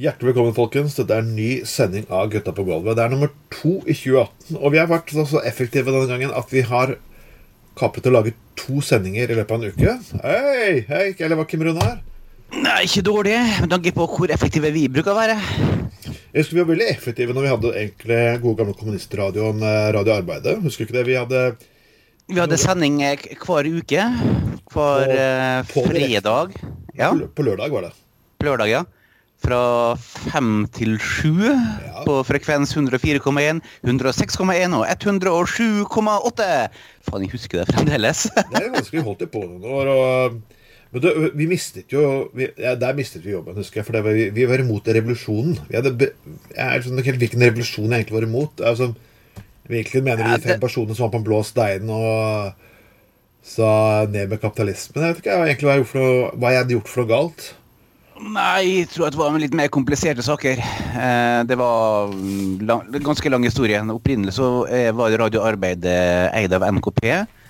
Hjertelig velkommen, folkens. Dette er en ny sending av Gutta på gulvet. Det er nummer to i 2018. Og vi har vært så, effektive denne gangen at vi har kapret å lage to sendinger i løpet av en uke. Hei, hei, eller hva Kim Rune her? Nei, ikke dårlig, med tanke på hvor effektive vi bruker å være. Jeg husker vi var veldig effektive når vi hadde egentlig gode gamle kommunistradioen eh, Radio Arbeidet. Husker du ikke det? Vi hadde Vi hadde sending eh, hver uke. Hver På- eh, på fredag. Ja, på, lørdag, var det. På lørdag, ja. Fra fem til sju Ja. på frekvens 104,1, 106,1 og 107,8. Faen, jeg husker det fremdeles. Det er ganske Vi holdt det på noen år. og... Men det, vi mistet jo vi, ja, Der mistet vi jobben, husker jeg. For det var, vi, vi var imot revolusjonen. Vi hadde, jeg er sånn, ikke helt hvilken revolusjon jeg egentlig var imot. Altså, virkelig mener Ja, de fem personer personene som var på en blå stein og sa ned med kapitalismen. Jeg vet ikke egentlig hva jeg, gjorde for noe, hva jeg hadde gjort for noe galt. Nei, jeg tror at det var litt mer kompliserte saker. Eh, Det var mm, lang, ganske lang historie. Opprinnelig så eh, var Radio Arbeid eh, eid av NKP.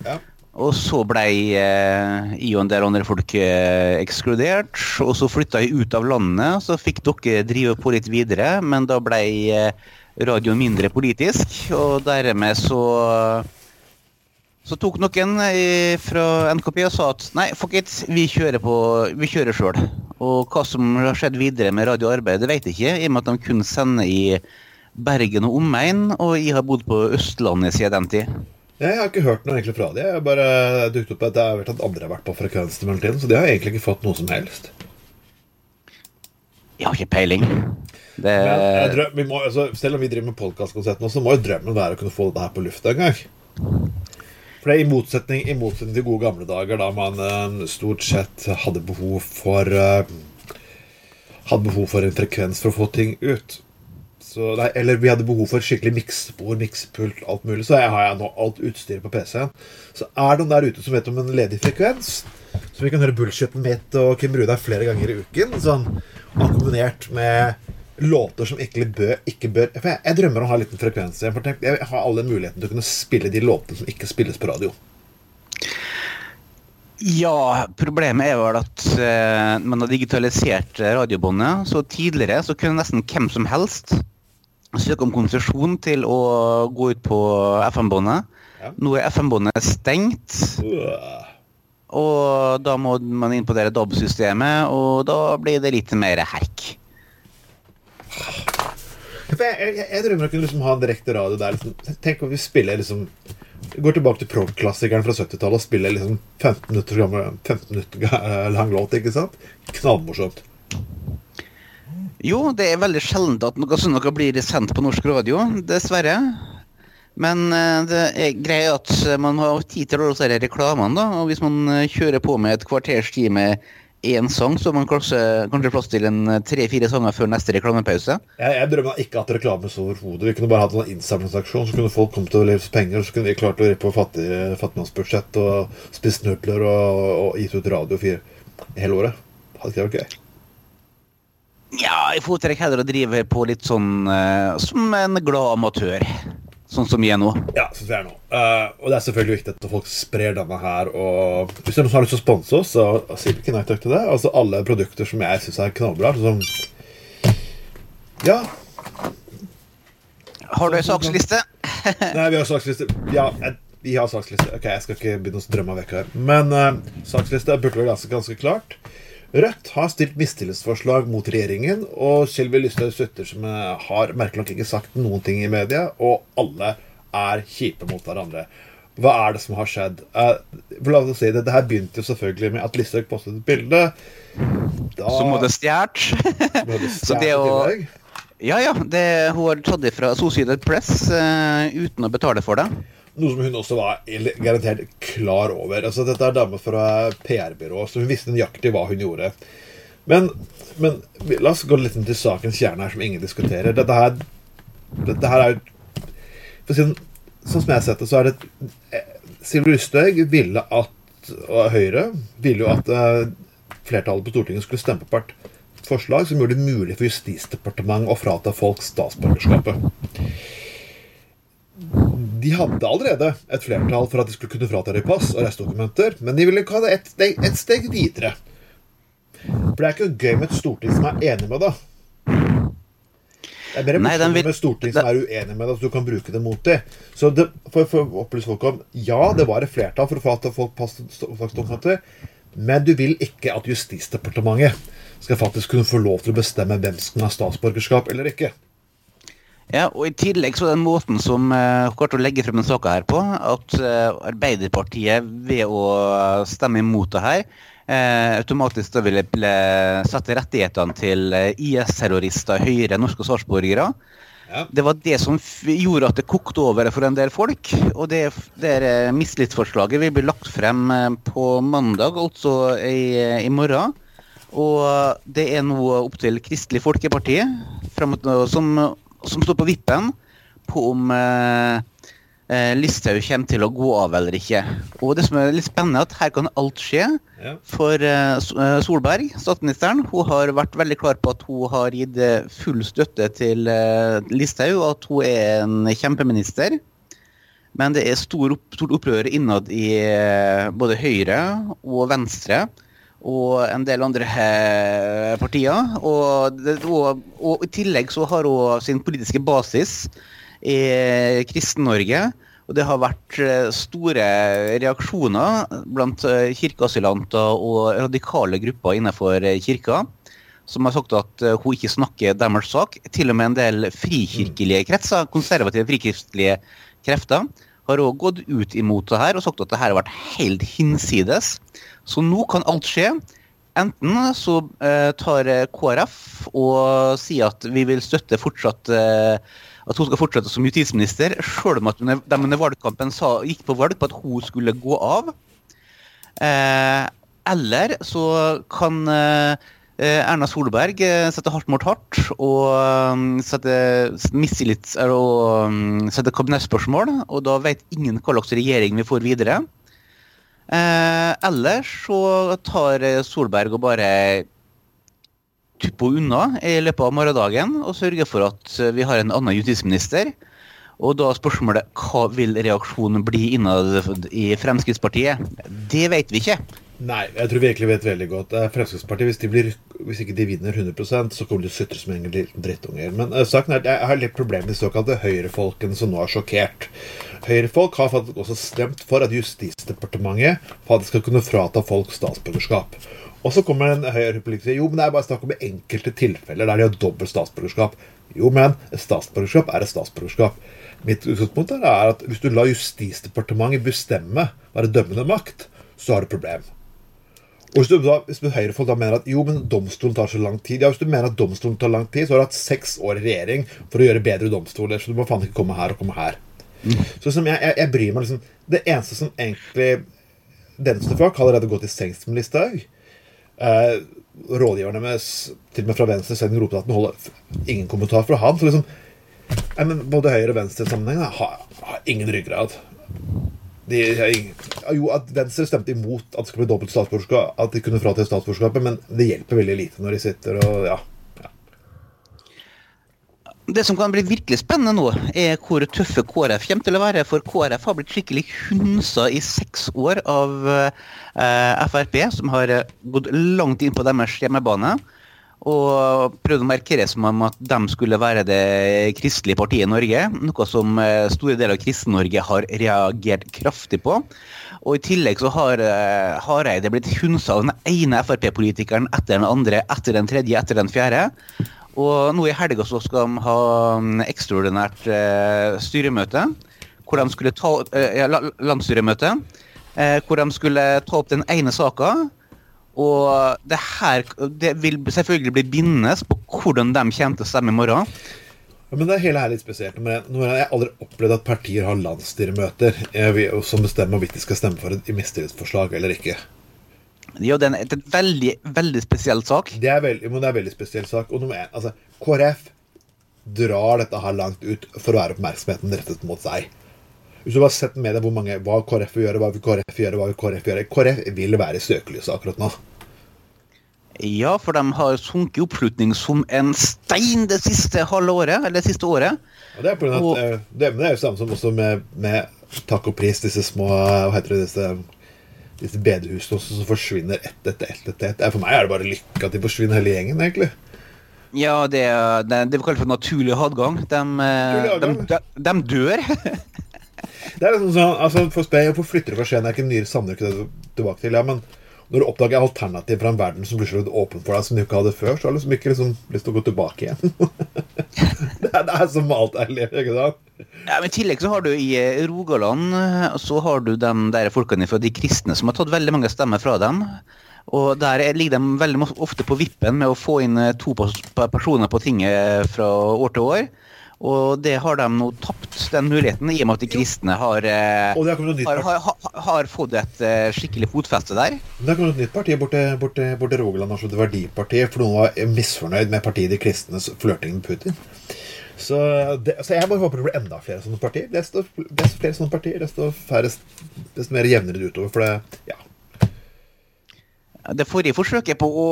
Ja. Og så ble eh, jeg og en del andre folk ekskludert. Og så flytta jeg ut av landet, så fikk dere drive på litt videre. Men da ble radioen mindre politisk, og dermed så så tok noen eh, fra NKP og sa at nei, fuck it, vi kjører på, vi kjører sjøl. Og hva som har skjedd videre med radioarbeidet, det vet jeg ikke, i og med at de kun sender i Bergen og omegn, og jeg har bodd på Østlandet siden den tid. Jeg har ikke hørt noe egentlig fra dem. Jeg har bare dukket opp at jeg har hørt at andre har vært på frekvensen i mellomtiden. Så de har egentlig ikke fått noe som helst. Jeg har ikke peiling. Det, drøm, vi må, altså, selv om vi driver med podkastkonsert nå, så må jo drømmen være å kunne få dette her på lufta en gang. For det er i motsetning, i motsetning til gode gamle dager, da man eh, stort sett hadde behov for eh, Hadde behov for en frekvens for å få ting ut. Så, nei, eller vi hadde behov for skikkelig miksebord, miksepult, alt mulig. Så jeg har jeg nå alt utstyret på PC-en. Så er det noen der ute som vet om en ledig frekvens, så vi kan høre bullshitten mitt og Kim Brudar flere ganger i uken, sånn akkompagnert med låter som ikke bør, ikke bør for jeg, jeg drømmer om å ha en liten frekvens Jeg, For tenk, jeg har alle mulighetene til å kunne spille de låtene som ikke spilles på radio. Ja, problemet er vel at eh, man har digitalisert radiobåndet. Så tidligere så kunne nesten hvem som helst søke om konsesjon til å gå ut på FM-båndet. Ja. Nå er FM-båndet stengt, Uh. og da må man inn på det DAB-systemet, og da blir det litt mer herk. Jeg, jeg, jeg drømmer om å kunne liksom ha en direkte radio der. Liksom. Tenk om vi spiller liksom Går tilbake til prog-klassikeren fra 70-tallet og spiller liksom 15 minutter, gammel, 15 minutter lang låt. ikke sant? Knallmorsomt. Jo, det er veldig sjeldent at noe sånt noe blir sendt på norsk radio, dessverre. Men eh, det er greia at man har tid til å se reklamene, da. Og hvis man eh, kjører på med et kvarters tid med én sang, så man kanskje, kanskje plass til en tre-fire sanger før neste reklamepause. Jeg, jeg drømmer ikke at reklame så overhodet. Vi kunne bare hatt en innsamlingsaksjon, så kunne folk kommet å leve penger, så kunne vi klart å rippe på fattig, fattigmannsbudsjett og spist nudler og, og gitt ut radio fire hele året. Hadde ikke det vært gøy? Ja, jeg foretrekker heller å drive på litt sånn uh, som en glad amatør. Sånn som vi er nå. Ja, synes jeg nå. Uh, og det er selvfølgelig viktig at folk sprer denne her. Og hvis det er noen som har lyst til å sponse oss, så sier vi ikke nei takk til det. Altså alle produkter som jeg syns er knallbra. Sånn som Ja. Har du ei saksliste? Nei, vi har saksliste. Ja, jeg, vi har saksliste. Ok, jeg skal ikke begynne å drømme av vekk her. Men uh, saksliste burde være ganske, ganske klart. Rødt har stilt mistillitsforslag mot regjeringen, og Sylvi Lysthaug Sutter som eh, har merkelig nok ikke sagt noen ting i media, og alle er kjipe mot hverandre. Hva er det som har skjedd? Eh, for la oss si det, det her begynte jo selvfølgelig med at Listhaug postet et bilde. Da som må det stjålet. Så det å- Ja, ja. Det, hun har tatt det fra Associated Press uh, uten å betale for det. Noe som hun også var garantert klar over. Altså, dette er dame fra PR-byrå, så hun visste nøyaktig hva hun gjorde. Men, men la oss gå litt til sakens kjerne her, som ingen diskuterer. Dette her, dette her er jo å Sånn som jeg har sett det, så er det eh, Sylvi Lysthaug ville at Og Høyre ville jo at eh, flertallet på Stortinget skulle stemme på et forslag som gjorde det mulig for Justisdepartementet å frata folk statsborgerskapet. De hadde allerede et flertall for at de skulle kunne frata dem pass og reisedokumenter, men de ville ikke ha det et et steg videre. For det er ikke gøy med et storting som er enig med deg. Det er mer Nei, vil- med storting som er uenig med deg, så du kan bruke det mot dem. Så det, for, for å opplyse folk om Ja, det var et flertall for å få folk pass og opptaksdokumenter, men du vil ikke at Justisdepartementet skal faktisk kunne få lov til å bestemme hvem som har statsborgerskap eller ikke. Ja, og I tillegg så den måten som uh, klarte å legge frem den saka her på, at uh, Arbeiderpartiet ved å stemme imot det her, uh, automatisk da ville sette rettighetene til eh, IS-terrorister høyere enn norske statsborgere. Ja. Det var det som gjorde at det kokte over for en del folk. Og det, det eh, mistillitsforslaget vil bli lagt frem eh, på mandag, altså i, i morgen. Og det er nå opp til Kristelig Folkeparti, frem, som, som står på vippen på om eh, eh, Listhaug kommer til å gå av eller ikke. Og det som er litt spennende, er at her kan alt skje. Ja. For eh, eh, Solberg, statsministeren, hun har vært veldig klar på at hun har gitt eh, full støtte til eh, Listhaug, og at hun er en kjempeminister. Men det er stor opp, stort opprør innad i både Høyre og Venstre og en del andre eh, partier. Og, og, og i tillegg så har hun sin politiske basis i Kristen-Norge. Og det har vært eh, store reaksjoner blant eh, kirkeasylanter og radikale grupper innenfor kirka. Som har sagt at hun ikke snakker deres sak. Til og med en del frikirkelige kretser, konservative frikirkelige krefter, har òg gått ut imot det her og sagt at det her har vært helt hinsides. Så nå kan alt skje. Enten så eh, tar eh, KrF og sier at vi vil støtte fortsatt eh, at hun skal fortsette som justisminister, sjøl om at de under valgkampen sa, gikk på valg på at hun skulle gå av. Eh, eller så kan eh, Erna Solberg eh, sette hardt mot hardt og sette mistillit og sette kabinettspørsmål, og da vet ingen hva slags regjering vi får videre. Eh, ellers så tar Solberg og bare tupper unna i løpet av morgendagen og sørger for at vi har en annen justisminister. Og da spørsmålet hva vil reaksjonen bli innad i Fremskrittspartiet? Det vet vi ikke. Nei, jeg tror vi egentlig vet veldig godt. Eh, Fremskrittspartiet, hvis, blir, hvis ikke de vinner 100% så kommer de til å som en drittunger. Men uh, saken er jeg har litt problemer med de såkalte høyrefolkene som nå er sjokkert. Høyrefolk har faktisk også stemt for at Justisdepartementet faktisk skal kunne frata folk statsborgerskap. Og så kommer en høyrepolitiker jo, men det er bare snakk om enkelte tilfeller der de har dobbelt statsborgerskap. Jo, men et statsborgerskap er et statsborgerskap. Mitt utgangspunkt er at hvis du lar Justisdepartementet bestemme, være dømmende makt, så har du problem. Og hvis du, da, hvis du Høyrefolk da mener at jo, men domstolen tar så lang tid Ja, hvis du mener at domstolen tar lang tid, så har du hatt seks år i regjering for å gjøre bedre domstoler. Så du må faen ikke komme her og komme her. Så liksom, jeg, jeg, jeg bryr meg liksom Det eneste som egentlig Venstrefolk har allerede gått i sengs med Listhaug. Eh, rådgiverne med til og med fra Venstre, Sven Rotevatn, holder ingen kommentar fra han. Så liksom jeg, men Både høyre og venstre i sammenheng har, har ingen ryggrad. De, jo, at Venstre stemte imot at det skulle bli dobbelt statsborgerskap, at de kunne frata statsborgerskapet, men det hjelper veldig lite når de sitter og ja. ja. Det som kan bli virkelig spennende nå, er hvor tøffe KrF kommer til å være. For KrF har blitt skikkelig hunsa i seks år av eh, Frp, som har eh, gått langt inn på deres hjemmebane. Og prøvde å markere som om at de skulle være det kristelige partiet i Norge. Noe som eh, store deler av Kristen-Norge har reagert kraftig på. Og i tillegg så har eh, Hareide blitt hunsa av den ene Frp-politikeren etter den andre, etter den tredje, etter den fjerde. Og nå i helga så skal de ha mm, ekstraordinært eh, styremøte. Hvor de skulle ta ja, Landsstyremøte. Hvor de skulle ta opp den ene saka. Og det her det vil selvfølgelig bli bindende på hvordan de kommer til å stemme i morgen. Ja, Men det er hele her litt spesielt. Nummer én, Jeg har aldri opplevd at partier har landsstyremøter som bestemmer hvorvidt de skal stemme for et mistillitsforslag eller ikke. Jo, det er en- det er en veldig, veldig spesiell sak. Det er veldig, men det er en veldig spesiell sak. Og nummer én, altså, KrF drar dette her langt ut for å være oppmerksomheten rettet mot seg. Hvis du bare setter med deg hvor mange, hva KrF vil gjøre, hva vil KrF gjøre, hva vil KrF gjøre KrF vil være i søkelyset akkurat nå. Ja, for de har sunket i oppslutning som en stein det siste halve året, eller det siste året. Ja, det er, Og- at, eh, det, er jo samme som også med, med takk og pris, disse små Hva heter det, disse, disse bedehusene også, som forsvinner ett etter ett etter ett. For meg er det bare lykke at de forsvinner hele gjengen, egentlig. Ja, det, er- det, det vi kaller for naturlig adgang. De, hadgang? de, de, de dør. Det er liksom sånn, altså For Spay, hvorfor flytter du fra Skien? Er ikke nyere det tilbake til? Ja, men når du oppdager alternativ fra en verden som blir så åpen for deg som du ikke hadde før, så har du liksom ikke liksom lyst til å gå tilbake igjen. det, er, det er som alt er liv, ikke sant? Ja, men I tillegg så har du i eh, Rogaland eh, så har du de der folkene fra de kristne som har tatt veldig mange stemmer fra dem. Og der er- ligger de veldig ofte på vippen med å få inn eh, to personer på tinget fra år til år. Og det har de nå tapt, den muligheten, i og med at de kristne har, eh, har har, har, fått et eh, skikkelig fotfeste der. det har kommet et nytt parti borte, borte, borte Rogaland, altså det Verdipartiet, for noen var misfornøyd med partiet De kristnes flørting med Putin. Så, det, så jeg bare håper det blir enda flere sånne partier. Desto, desto flere sånne partier, desto, færre, desto mer jevnere det utover. For det, ja, Det forrige forsøket på å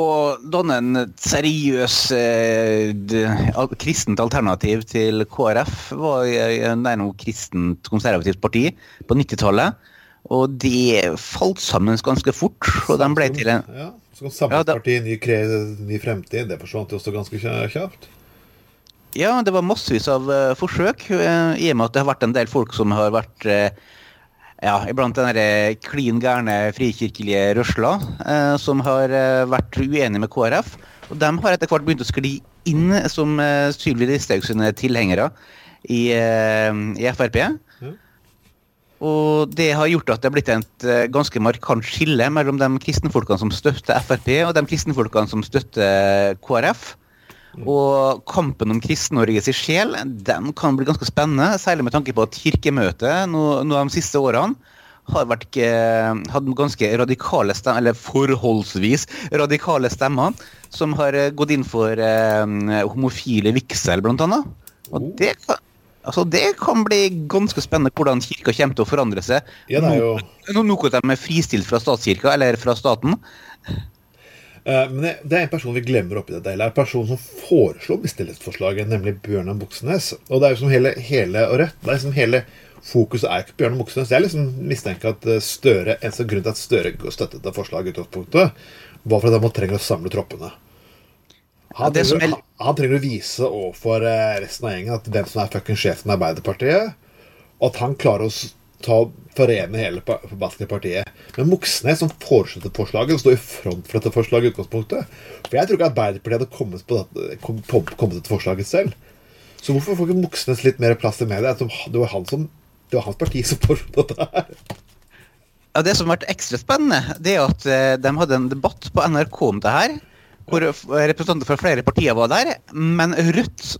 danne en seriøs eh, kristent alternativ til KrF var noe kristent konservativt parti på 90-tallet. Og det falt sammen ganske fort. Og de ble til en Ja, så kom Samlingspartiet, ny, kre- ny fremtid. Det forsvant jo også ganske kjapt. Ja, det var massevis av eh, forsøk, eh, i og med at det har vært en del folk som har vært eh, ja, iblant den der klin gærne frikirkelige røsla, eh, som har eh, vært uenige med KrF. Og de har etter hvert begynt å skli inn som eh, Sylvi Listhaug sine tilhengere i, eh, i Frp. Ja. Og det har gjort at det har blitt et eh, ganske markant skille mellom de kristenfolkene som støtter Frp, og de kristenfolkene som støtter KrF. Og kampen om Kristen-Norges sjel den kan bli ganske spennende, særlig med tanke på at Kirkemøtet nå, nå de siste årene har vært, hatt ganske radikale stemmer, eller forholdsvis radikale stemmer, som har eh, gått inn for eh, homofile vigsel, blant annet. Oh. Og det kan, altså det kan bli ganske spennende hvordan kirka kommer til å forandre seg. Ja, det er jo at de er fristilt fra statskirka, eller fra staten. Eh, Men det, det er en person vi glemmer oppi dette hele. En person som foreslo mistillitsforslaget, nemlig Bjørnar Moxnes. Og det er jo som hele, hele og rett. Det er liksom hele Fokuset er ikke på Bjørnar Moxnes. Jeg liksom mistenker at eh, Støre, eneste grunn til at Støre støttet det forslaget, utgangspunktet, var for at han trenger å samle troppene. Han, ja, trenger, er- han, trenger å vise overfor eh, resten av gjengen at hvem som er fucking sjefen i Arbeiderpartiet, og at han klarer å ta, forene hele basketpartiet. Men Moxnes, som foreslo forslaget, står i front for dette forslaget i utgangspunktet. For jeg tror ikke Arbeiderpartiet hadde kommet på dette, kom, kommet til forslaget selv. Så hvorfor får ikke Moxnes litt mer plass i media? Det var, han som, det var hans parti som foreslo dette her. Ja, Det som har vært ekstra spennende, det er at eh, de hadde en debatt på NRK om det her. Hvor representanter fra flere partier var der. Men Rødt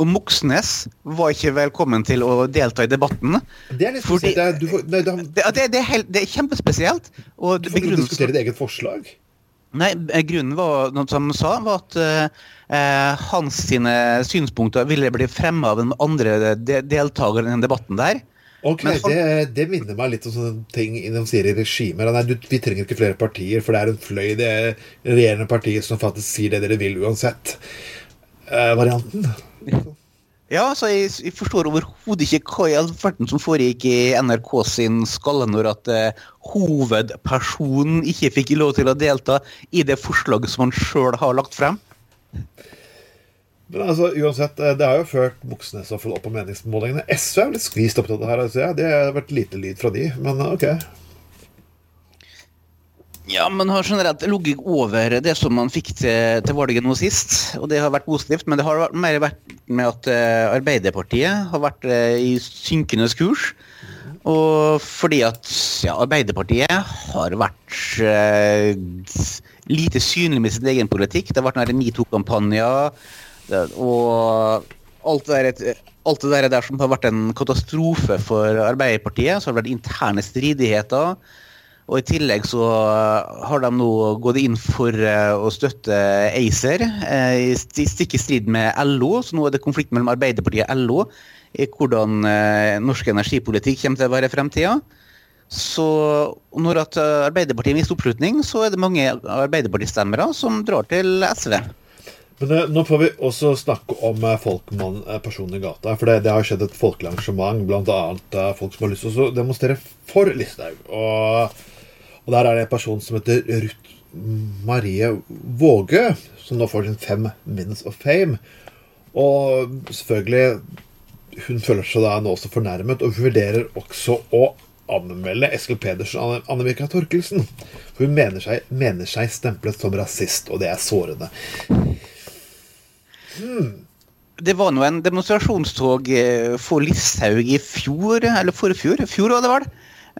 og Moxnes var ikke velkommen til å delta i debatten. Det er kjempespesielt Fordi- er- Du får, nei, da, Det, det, det, er, helt, det er kjempespesielt. Og får ikke diskutere ditt eget forslag. Nei, eh, grunnen var, noe som han sa, var at eh, eh, hans sine synspunkter ville bli fremma av den andre de deltakeren i den debatten der. Ok, han- det, det minner meg litt om sånne ting de sier i regimer. Nei, du, vi trenger ikke flere partier, for det er en fløy, det er regjerende partier som faktisk sier det dere vil uansett. Eh, varianten. Ja, så jeg, jeg forstår overhodet ikke hva i all verden som foregikk i NRK sin skalle når at uh, hovedpersonen ikke fikk lov til å delta i det forslaget som han sjøl har lagt frem. Men altså, uansett, eh, det har jo ført Moxnes og opp på meningsmålingene. SV er litt skvist opp til det her. Altså, det har vært lite lyd fra de, men ok. Ja, man har generelt ligget over det som man fikk til, til valget nå sist, og det har vært positivt. Men det har mer vært med at eh, Arbeiderpartiet har vært eh, i synkende kurs. Og fordi at ja, Arbeiderpartiet har vært eh, lite synlig med sin egen politikk. Det har vært metoo-kampanjer og alt det, der, alt det der, der som har vært en katastrofe for Arbeiderpartiet. Så har det vært interne stridigheter. Og i tillegg så har de nå gått inn for eh, å støtte ACER, eh, stikk i strid med LO. Så nå er det konflikt mellom Arbeiderpartiet og LO i hvordan eh, norsk energipolitikk kommer til å være i fremtida. Så når eh, Arbeiderpartiet mister oppslutning, så er det mange Arbeiderpartistemmere som drar til SV. Men eh, nå får vi også snakke om eh, folkmann, eh, personen i gata. For det, det har skjedd et folkelig arrangement, bl.a. Folk som har lyst til å demonstrere for Listhaug. Og, og der er det en person som heter Ruth Marie Våge, som nå får sin fem minutes of fame. Og selvfølgelig Hun føler seg da nå også fornærmet, og vurderer også å anmelde Eskil Pedersen og Anne-Mika Torkelsen. For hun mener seg, mener seg stemplet som rasist, og det er sårende. Det var nå en demonstrasjonstog eh, for Listhaug i fjor, eller forfjor, fjor var det vel?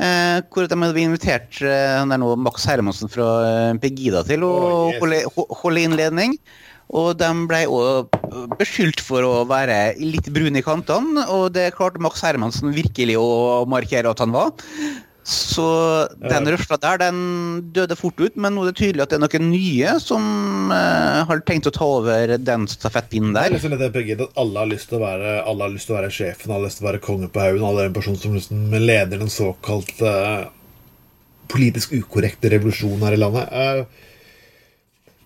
Eh, hvor de hadde invitert eh, han er nå, Max Hermansen fra eh, Pegida til å Oh, yes. holde, holde innledning. Og de ble òg beskyldt for å være litt brune i kantene, og det klarte Max Hermansen virkelig å markere at han var. Så den rørsla der, den døde fort ut, men nå er det tydelig at det er noen nye som uh, har tenkt å ta over den stafettpinnen Det er litt det at alle har lyst til å være Alle har lyst til å være sjefen, alle har lyst til å være konge på haugen. Alle er en person som liksom leder den såkalt uh, politisk ukorrekte revolusjonen her i landet. Uh,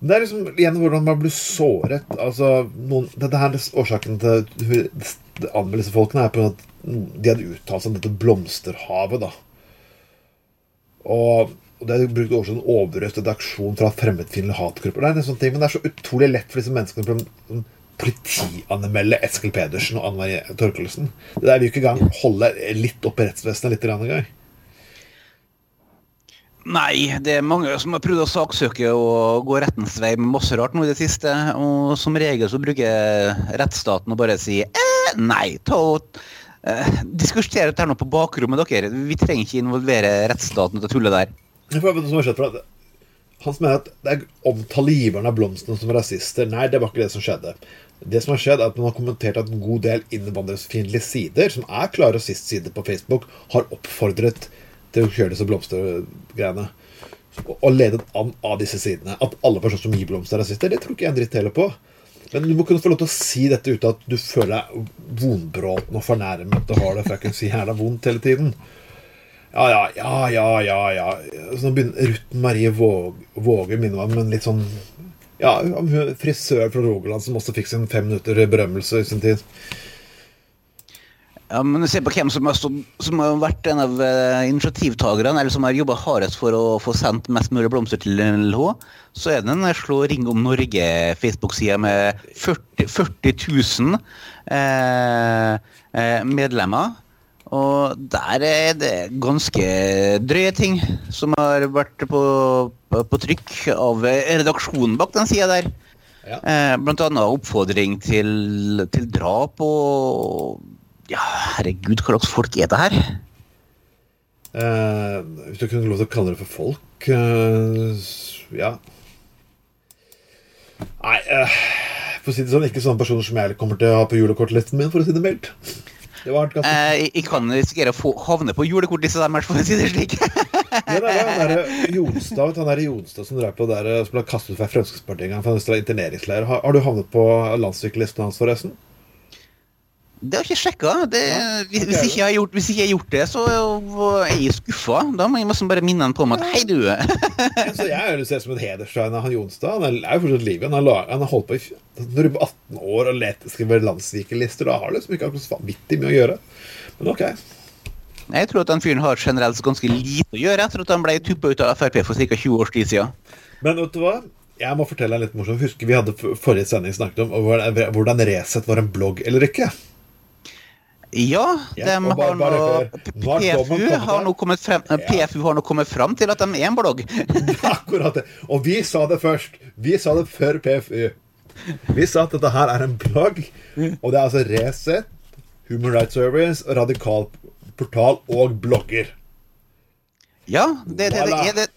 det er liksom igjen hvordan man blir såret. Altså, noen, dette her, Årsaken til det anmeldelsen disse folkene er på at de hadde uttalt seg om dette blomsterhavet. da. Og, det er brukt som en overøst redaksjon fra fremmedfiendtlige hatgrupper. Det er en sånn ting, Men det er så utrolig lett for disse menneskene å politianmelde Eskil Pedersen og Anne Marie Torkelsen. Det der vil jo ikke engang holde litt opp i rettsvesenet litt engang. Nei, det er mange som har prøvd å saksøke og gå rettens vei med masse rart nå i det siste. Og som regel så bruker rettsstaten å bare si eh, nei, ta eh, diskutere dette her nå på bakrommet dere. Vi trenger ikke involvere rettsstaten til å tullet der. Skjedd Han som mener at det er omtaler av blomstene som rasister. Nei, det var ikke det som skjedde. Det som har skjedd er at Man har kommentert at en god del innvandringsfiendtlige sider, som er klare rasistsider på Facebook, har oppfordret til å kjøre disse blomstergreiene. Og ledet an av disse sidene. At alle personer som gir blomster, er rasister, det tror ikke jeg en dritt heller på. Men du må kunne få lov til å si dette uten at du føler deg vonbråten og fornærmet og har det fuckings jævla vondt hele tiden. Ja, ja, ja, ja, ja. ja. Så nå begynner Ruth Marie Våge, Våge minner meg om en litt sånn Ja, frisør fra Rogaland som også fikk sin fem minutter berømmelse i sin tid. Ja, men Se på hvem som har, stått, som har vært en av eh, initiativtakerne, eller som har jobba hardest for å få sendt mest mulig blomster til LH. Så er det den Slå ring om Norge-Facebook-sida med 40, 40 000 eh, eh, medlemmer. Og der er det ganske drøye ting som har vært på, på, på trykk av redaksjonen bak den sida der. Ja. Eh, blant annet oppfordring til, til drap og Ja, herregud, hva slags folk er det her? Eh, hvis du kunne lov til å kalle det for folk eh, Ja. Nei, eh, for å si det sånn, ikke sånne personer som jeg kommer til å ha på julekortlisten min, for å si det mildt. Det var ganske Eh, jeg, kan risikere å få havne på julekortlista deres, for å si det slik. Ja, det er han der Jonstad, han der Jonstad som drev på der, eh, som ble kastet fra Fremskrittspartiet en gang for en interneringsleir. Har, har du havnet på landssykellisten hans, forresten? Det har jeg ikke sjekka. Det, hvis, ikke jeg har gjort, hvis ikke jeg har gjort det, så er jeg skuffa. Da må jeg nesten bare minne han på om at hei, du. Så jeg er sett som en hederstegn av han Jonstad. Han er jo fortsatt i live. Han har, han har holdt på i Når du er på 18 år og let, skriver landssvikerlister, da har liksom ikke akkurat så vanvittig mye å gjøre. Men ok. Jeg tror at den fyren har generelt ganske lite å gjøre etter at han ble tuppa ut av Frp for ca. 20 års tid siden. Men vet du hva? Jeg må fortelle deg litt morsomt. Husker vi hadde forrige sending snakket om hvordan Resett var en blogg eller ikke? Ja, Ja, de bare- har bare. Nå PFU, har nå kommet frem, PFU har nå kommet fram til at de er en blogg. Akkurat det. Og vi sa det først. Vi sa det før PFU. Vi sa at dette her er en blogg, og det er altså Resett, Human Rights Service, Radikal portal og blogger. Ja, det, det, det, er det,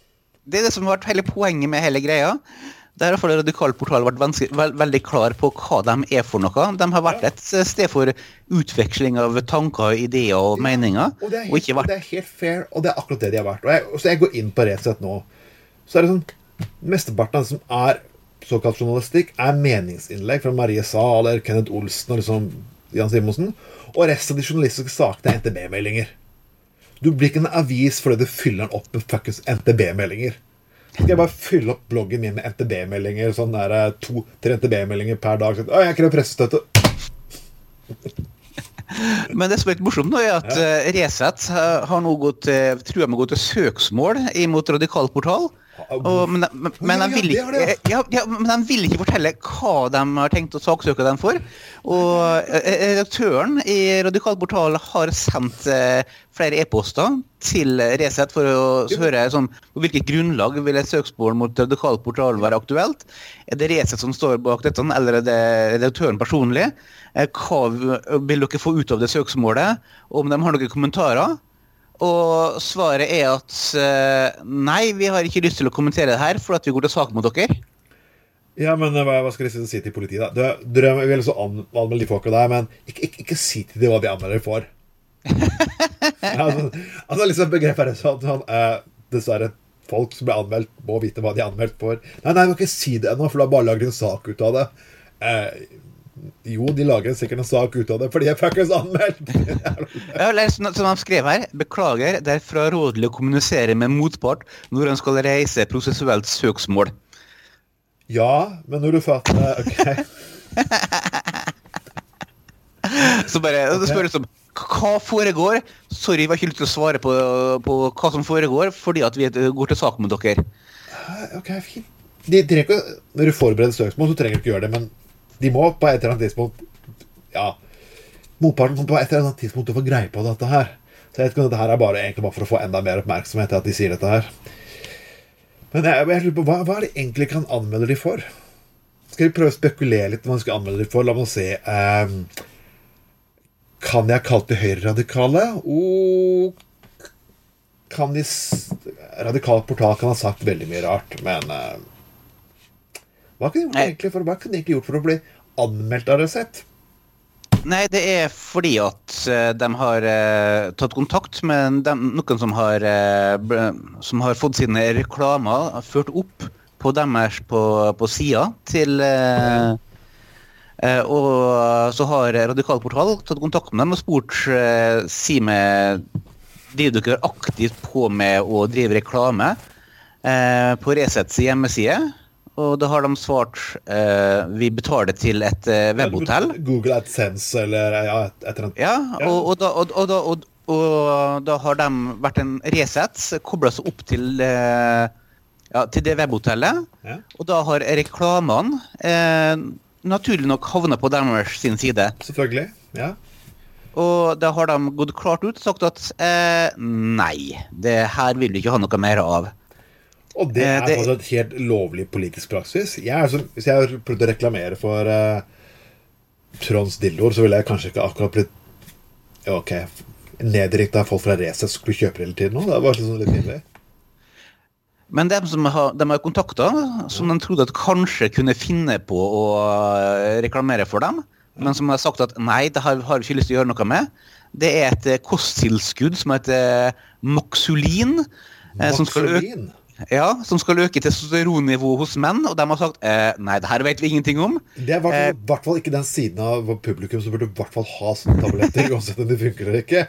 det er det som har vært hele poenget med hele greia. Der har Radikal portal vært vanskelig, vel, veldig klar på hva de er for noe. De har vært et sted for utveksling av tanker, ideer og meninger. Og det, helt, Og helt, ikke og det er helt fair, og det er akkurat det de har vært. Og jeg, så jeg går inn på Resett nå, så er det sånn Mesteparten av det som er såkalt journalistikk, er meningsinnlegg fra Marie Zahl eller Kenneth Olsen og liksom Jan Simonsen. Og resten av de journalistiske sakene er NTB-meldinger. Du blir ikke en avis fordi du fyller den opp med fuckings NTB-meldinger. Skal jeg bare fylle opp bloggen min med NTB-meldinger? Sånn der eh, to-tre NTB-meldinger per dag? Sånn, Å, jeg krever pressestøtte. Men det som er litt morsomt, nå er at ja. Resett eh, har nå gått, trua med å gå til søksmål imot Radikal portal. Og, men, de, men, de vil ikke, ja, ja, men de vil ikke fortelle hva de har tenkt å saksøke dem for. Og eh, redaktøren i Radikal portal har sendt eh, flere e-poster til Resett for å høre sånn, på hvilket grunnlag vil et søksmål mot Radikal portal være aktuelt. Er det Resett som står bak dette, eller er det redaktøren personlig? Eh, hva vil dere få ut av det søksmålet? Om de har noen kommentarer? Og svaret er at uh, nei, vi har ikke lyst til å kommentere det her, for at vi går til sak mot dere. Ja, men eh, hva, hva skal de si til politiet, da? Du, dere vil også anmelde de folka der, men ikke, ikke, ikke, si til dem hva de anmelder for. ja, altså, altså, liksom begrepet er sånn, sånn uh, Dessverre, folk som blir anmeldt, må vite hva de er anmeldt for. Nei, nei, du må ikke si det ennå, for du har bare lagd en sak ut av det. Uh, jo, de lager sikkert en sak ut av det, fordi jeg fuckings anmeldt! ja, som de skrev her, beklager, det er frarådelig å kommunisere med motpart når en skal reise prosessuelt søksmål. Ja, men når du fatter OK. Så bare okay. spør spørres om hva foregår? Sorry, vi har ikke lyst til å svare på, på, hva som foregår, fordi at vi går til sak med dere. Ok, fint. De trenger Når du forbereder søksmål, så trenger du ikke gjøre det, men de må på et eller annet tidspunkt Ja. Motparten kommer på et eller annet tidspunkt få greie på dette her. Så jeg vet ikke om dette her er bare, egentlig bare for å få enda mer oppmerksomhet til at de sier dette her. Men jeg, jeg lurer på, hva, hva, er det egentlig kan anmelde de for? Skal vi prøve å spekulere litt om hva de skal anmelde de for? La meg se. Um, kan jeg kalle de høyreradikale? Og kan de Radikal portal kan ha sagt veldig mye rart, men uh, hva kunne de egentlig, for, hva kunne de egentlig gjort for å bli anmeldt av Resett? Nei, det er fordi at uh, de har uh, tatt kontakt med dem, noen som har, uh, som har fått sine reklamer ført opp på deres på, på sida til Og så har Radikal Portal tatt kontakt med dem og spurt si med Driver dere aktivt på med å drive reklame på Resets hjemmeside? Og da har de svart uh, vi betaler til et uh, webhotell. Google AdSense eller ja, et eller annet. Ja, og, og, da, og, da, og, da, har de vært en Resett, kobla seg opp til, uh, ja, til det webhotellet. Ja. Og da har reklamene naturlig nok havna på deres sin side. Selvfølgelig, ja. Og da har de gått klart ut og sagt at nei, det her vil vi ikke ha noe mer av. Og det er det... et helt lovlig politisk praksis. Jeg så, hvis jeg har prøvd å reklamere for uh, Trons dildoer, så ville jeg kanskje ikke akkurat blitt Ok, nedrykta folk fra Resett skulle kjøpe hele tiden nå. Det var sånn litt pinlig. Men dem som har, de har kontakta, som de trodde at kanskje kunne finne på å eh, reklamere for dem, men som har sagt at nei, det har, har vi ikke lyst til å gjøre noe med, det er et eh, kosttilskudd som heter Maxulin. Maxulin? Som skal øke, ja, som skal øke testosteronnivået hos menn, og de har sagt eh, nei, det her vet vi ingenting om. Det er i hvert, eh, hvert fall ikke den siden av publikum som burde i hvert fall ha sånne tabletter, uansett om de funker eller ikke.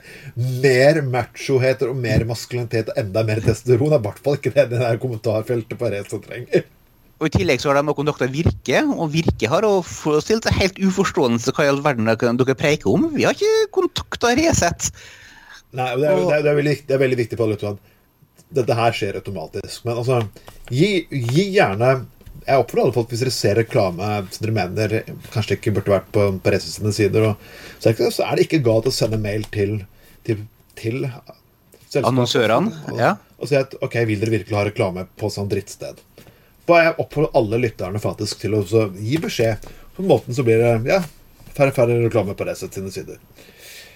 Mer machohet og mer maskulinitet og enda mer testosteron er i hvert fall ikke det det der kommentarfeltet på Reza trenger. Og I tillegg så har de kontakta Virke, og Virke har stilt seg helt uforstående hva i all verden dere preiker om. Vi har ikke kontakta Resett. Nei, det er, og, det, er, det, er veldig, det er, veldig, viktig på alle dette her skjer automatisk. Men altså, gi, gi gjerne Jeg oppfordrer alle folk, hvis dere ser reklame som dere mener kanskje ikke burde vært på, på sine sider, og, så, er det, så, er det ikke galt å sende mail til, til, til Annonsørene? Ja. Og si at OK, vil dere virkelig ha reklame på sånn drittsted? Bare jeg oppfordrer alle lytterne faktisk til å gi beskjed. På måten så blir det ja, færre færre reklame på Resett sine sider.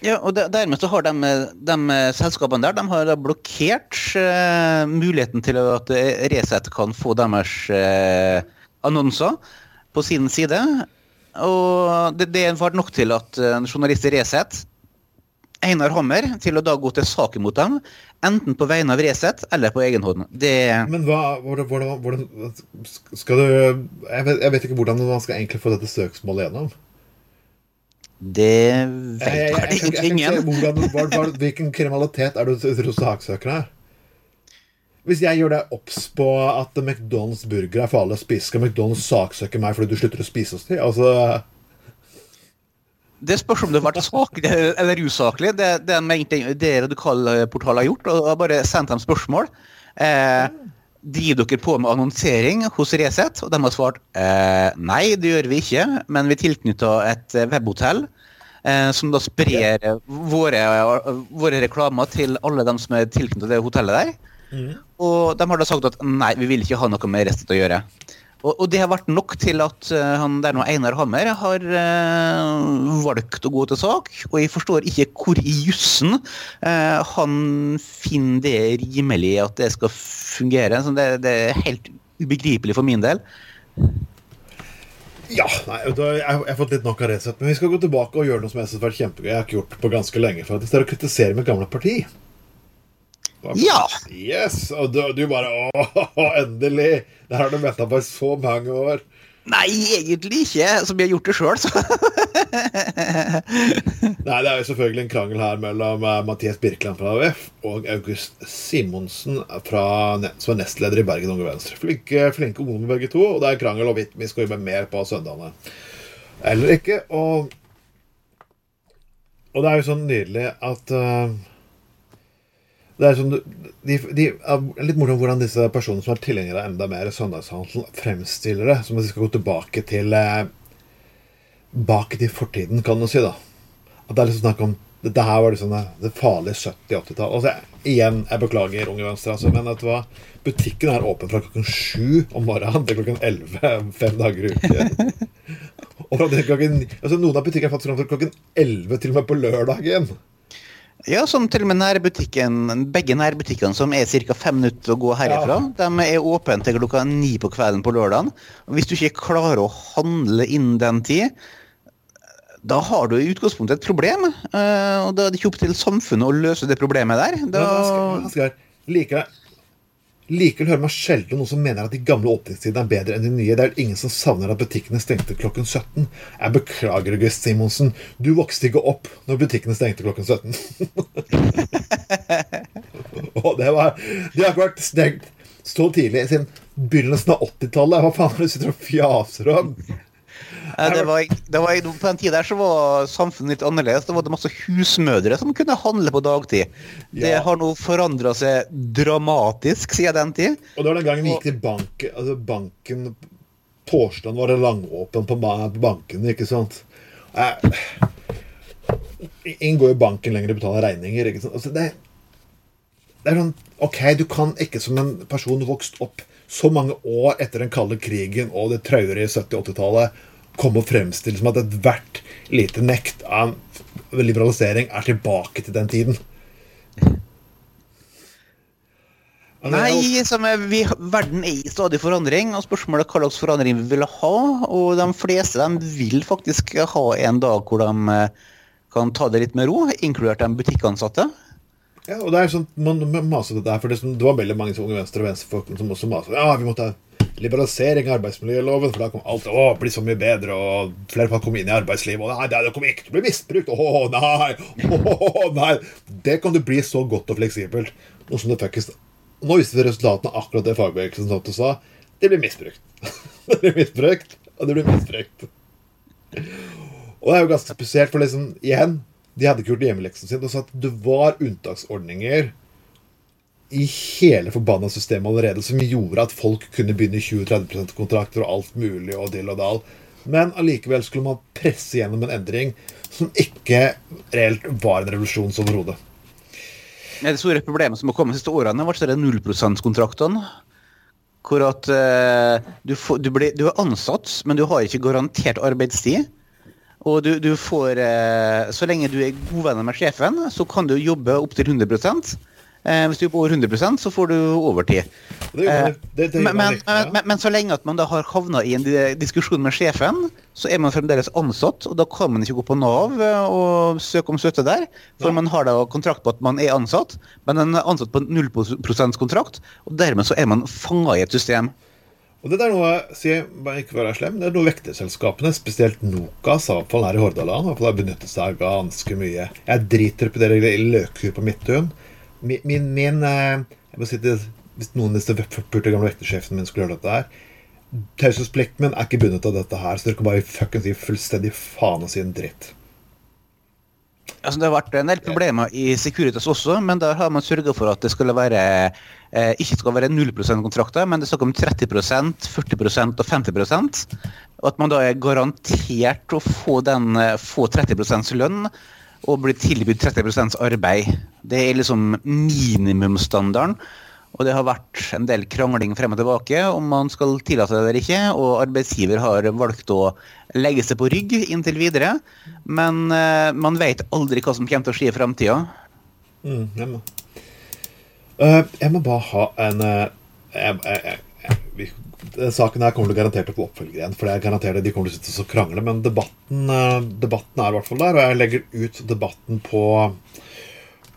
Ja, og Dermed så har de, de selskapene der de har blokkert uh, muligheten til at Resett kan få deres uh, annonser på sin side. Og det, det var nok til at en journalist i Resett, Einar Hammer, til å da gå til sak mot dem, enten på vegne av Resett eller på egen hånd. Det Men hva, hvordan, hvordan, skal du jeg vet, jeg vet ikke hvordan man skal egentlig få dette søksmålet gjennom. Det vet egentlig ingen. Hvilken kriminalitet er det du saksøker her? Hvis jeg gjør deg obs på at McDonald's burger er farlig å spise, skal McDonald's saksøke meg fordi du slutter å spise hos dem? Altså det spørs om det har vært saklig eller usaklig. Det, det, det Radikal portalet har gjort, og har bare sendt dem spørsmål. Eh, driver dere på med annonsering hos Resett? Og de har svart eh, nei, det gjør vi ikke, men vi tilknytter et eh, webhotell. Eh, som da sprer våre, våre, reklamer til alle dem som er tilknyttet det hotellet der. Mm. Og de har da sagt at nei, vi vil ikke ha noe med resten å gjøre. Og, og, det har vært nok til at uh, han der nå Einar Hammer har uh, valgt å gå til sak. Og jeg forstår ikke hvor i jussen uh, han finner det rimelig at det skal fungere. Så det, det er helt ubegripelig for min del. Ja, nei, jeg, har fått litt nok av Resett. Men vi skal gå tilbake og gjøre noe som jeg synes har vært kjempegøy. Jeg har ikke gjort det på ganske lenge. For at I stedet å kritisere mitt gamle parti ja! Yes! Og du, du bare Å, endelig! Det har du venta på så mange år. Nei, egentlig ikke. Som jeg har gjort det sjøl, så. Nei, det er jo selvfølgelig en krangel her mellom uh, Mathias Birkeland fra AUF og August Simonsen, fra, som er nestleder i Bergen Unge Venstre. Flinke, flinke ungdommer begge to, og det er krangel om vi skal jobbe mer på søndagene eller ikke. Og, og det er jo sånn nydelig at uh, det er sånn, de, de, er litt morsomt hvordan disse personene som er tilhengere av enda mer søndagshandel, fremstiller det som at de skal gå tilbake til eh, Bak i fortiden, kan du si. da. At det er liksom snakk om Dette her var liksom det, det farlige 70-80-tallet. Altså, igjen, jeg beklager, Unge Venstre, altså, men vet du hva? Butikken er åpen fra klokken sju om morgenen til klokken elleve fem dager i uken. Og klokken, altså, noen av butikkene er faktisk fram til klokken elleve til og med på lørdagen. Ja, som til og med nærbutikken, begge nærbutikkene som er ca. fem minutter å gå herifra, ja. de er åpne til klokka ni på kvelden på lørdagen. Hvis du ikke klarer å handle innen den tid, da har du i utgangspunktet et problem. Eh, og da er det ikke opp til samfunnet å løse det problemet der. Da... Asgeir, liker Likevel hører man sjelden noen som mener at de gamle åpningstidene er bedre enn de nye. Det er ingen som savner at butikkene stengte klokken 17. Jeg beklager, August Simonsen. Du vokste ikke opp når butikkene stengte klokken 17. Og det var De har ikke vært stengt så tidlig siden begynnelsen av 80-tallet. Hva faen er det du sitter og fjaser om? Det var, det var, på den tida der så var samfunnet litt annerledes. Da var det masse husmødre som kunne handle på dagtid. Det har nå forandra seg dramatisk siden den tid. Og det var den gangen vi gikk til bank, altså banken Torsdagen var det langåpen på banken, ikke sant? Ingen går i banken lenger og betaler regninger. ikke sant? Altså, det, det er sånn OK, du kan ikke som en person vokst opp så mange år etter den kalde krigen og det traurige 70-80-tallet komme og fremstille som at ethvert lite nekt av liberalisering er tilbake til den tiden. Nei, er, vi, verden er i stadig forandring, og spørsmålet er hva slags forandring vi vil ha. Og de fleste de vil faktisk ha en dag hvor de eh, kan ta det litt med ro, inkludert de butikkansatte. Ja, og det er sånn, man, man maser det der, for det, det var veldig mange unge venstre- og venstrefolk som også maser. Ja, vi måtte liberalisering av arbeidsmiljøloven, for da kommer alt å bli så mye bedre, og flere kan komme inn i arbeidslivet. Og nei, det kommer ikke til å bli misbrukt! Å nei! Å nei! Det kan du bli så godt og fleksibelt. Noe som det faktisk Nå viste vi resultatene av akkurat det fagbevegelsen sa. Det blir misbrukt. det blir misbrukt, og det blir misbrukt. Og det er jo ganske spesielt, for liksom, igjen De hadde ikke gjort hjemmeleksen sin. Og sa at det var unntaksordninger i hele forbanna systemet allerede som gjorde at folk kunne begynne 20-30 kontrakter og alt mulig og dill og dal. Men allikevel skulle man presse gjennom en endring som ikke reelt var en revolusjon overhodet. Det store problemet som har kommet de siste årene, har vært null %-kontraktene. Hvor at uh, du, får, du, blir, du, er ansatt, men du har ikke garantert arbeidstid. Og du, du får uh, Så lenge du er godvenner med sjefen, så kan du jobbe opptil 100 Eh, hvis du er på over 100% så får du overtid. Det det, det, men, men, men, men, så lenge at man da har havna i en diskusjon med sjefen, så er man fremdeles ansatt, og da kan man ikke gå på Nav eh, og søke om støtte der. For ja. man har da kontrakt på at man er ansatt, men man er ansatt på 0% kontrakt, og dermed så er man fanga i et system. Og det er noe, sier ikke være slem, det er noe vekterselskapene, spesielt Nokas, fall her i Hordaland, har benyttet seg ganske mye. Jeg driter på det løkkur på Midtøen min, min, min eh, jeg må si det, Hvis noen av disse 40 gamle vektersjefene mine skulle gjøre dette her Taushetsplikten min er ikke bundet av dette her, så dere kan bare fuckings gi fullstendig faen og si en dritt. Altså, det har vært en del problemer i Securitas også, men der har man sørga for at det skulle være, eh, ikke skal være 0 kontrakter, men det er snakk om 30% 40% og 50 Og at man da er garantert å få, den, eh, få 30 lønn og bli tilbudt 30% arbeid. Det er liksom minimumsstandarden. Og det har vært en del krangling frem og tilbake om man skal tillate det eller ikke. Og arbeidsgiver har valgt å legge seg på rygg inntil videre. Men uh, man vet aldri hva som kommer til å skje i framtida. Mm, jeg, må. Uh, jeg må bare ha en uh, jeg, jeg, Saken her kommer til garantert til å få oppfølger igjen. For det er garantert de kommer til å sitte og krangle Men debatten, debatten er i hvert fall der. Og jeg legger ut debatten på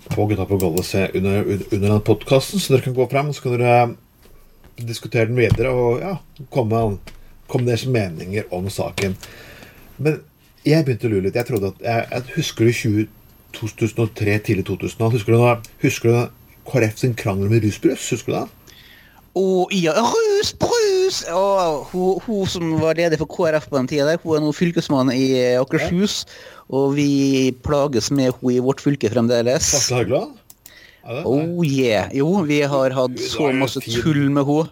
på Gutta på gulvet under, under den podkasten, så dere kan gå frem og så kan dere diskutere den videre og ja, komme, komme deres meninger om saken. Men jeg begynte å lure litt. Jeg trodde at, jeg, jeg husker du 2003, tidlig 2000 Husker du, husker du KrF sin krangel med rusbrus? Husker du det? Og ja, rusbrus! Og hun, hun, som var leder for KrF på den tida, hun er nå fylkesmann i Akershus. Og vi plages med henne i vårt fylke fremdeles. Sakte Haugland? Oh yeah. Jo, vi har hatt så masse tull med henne.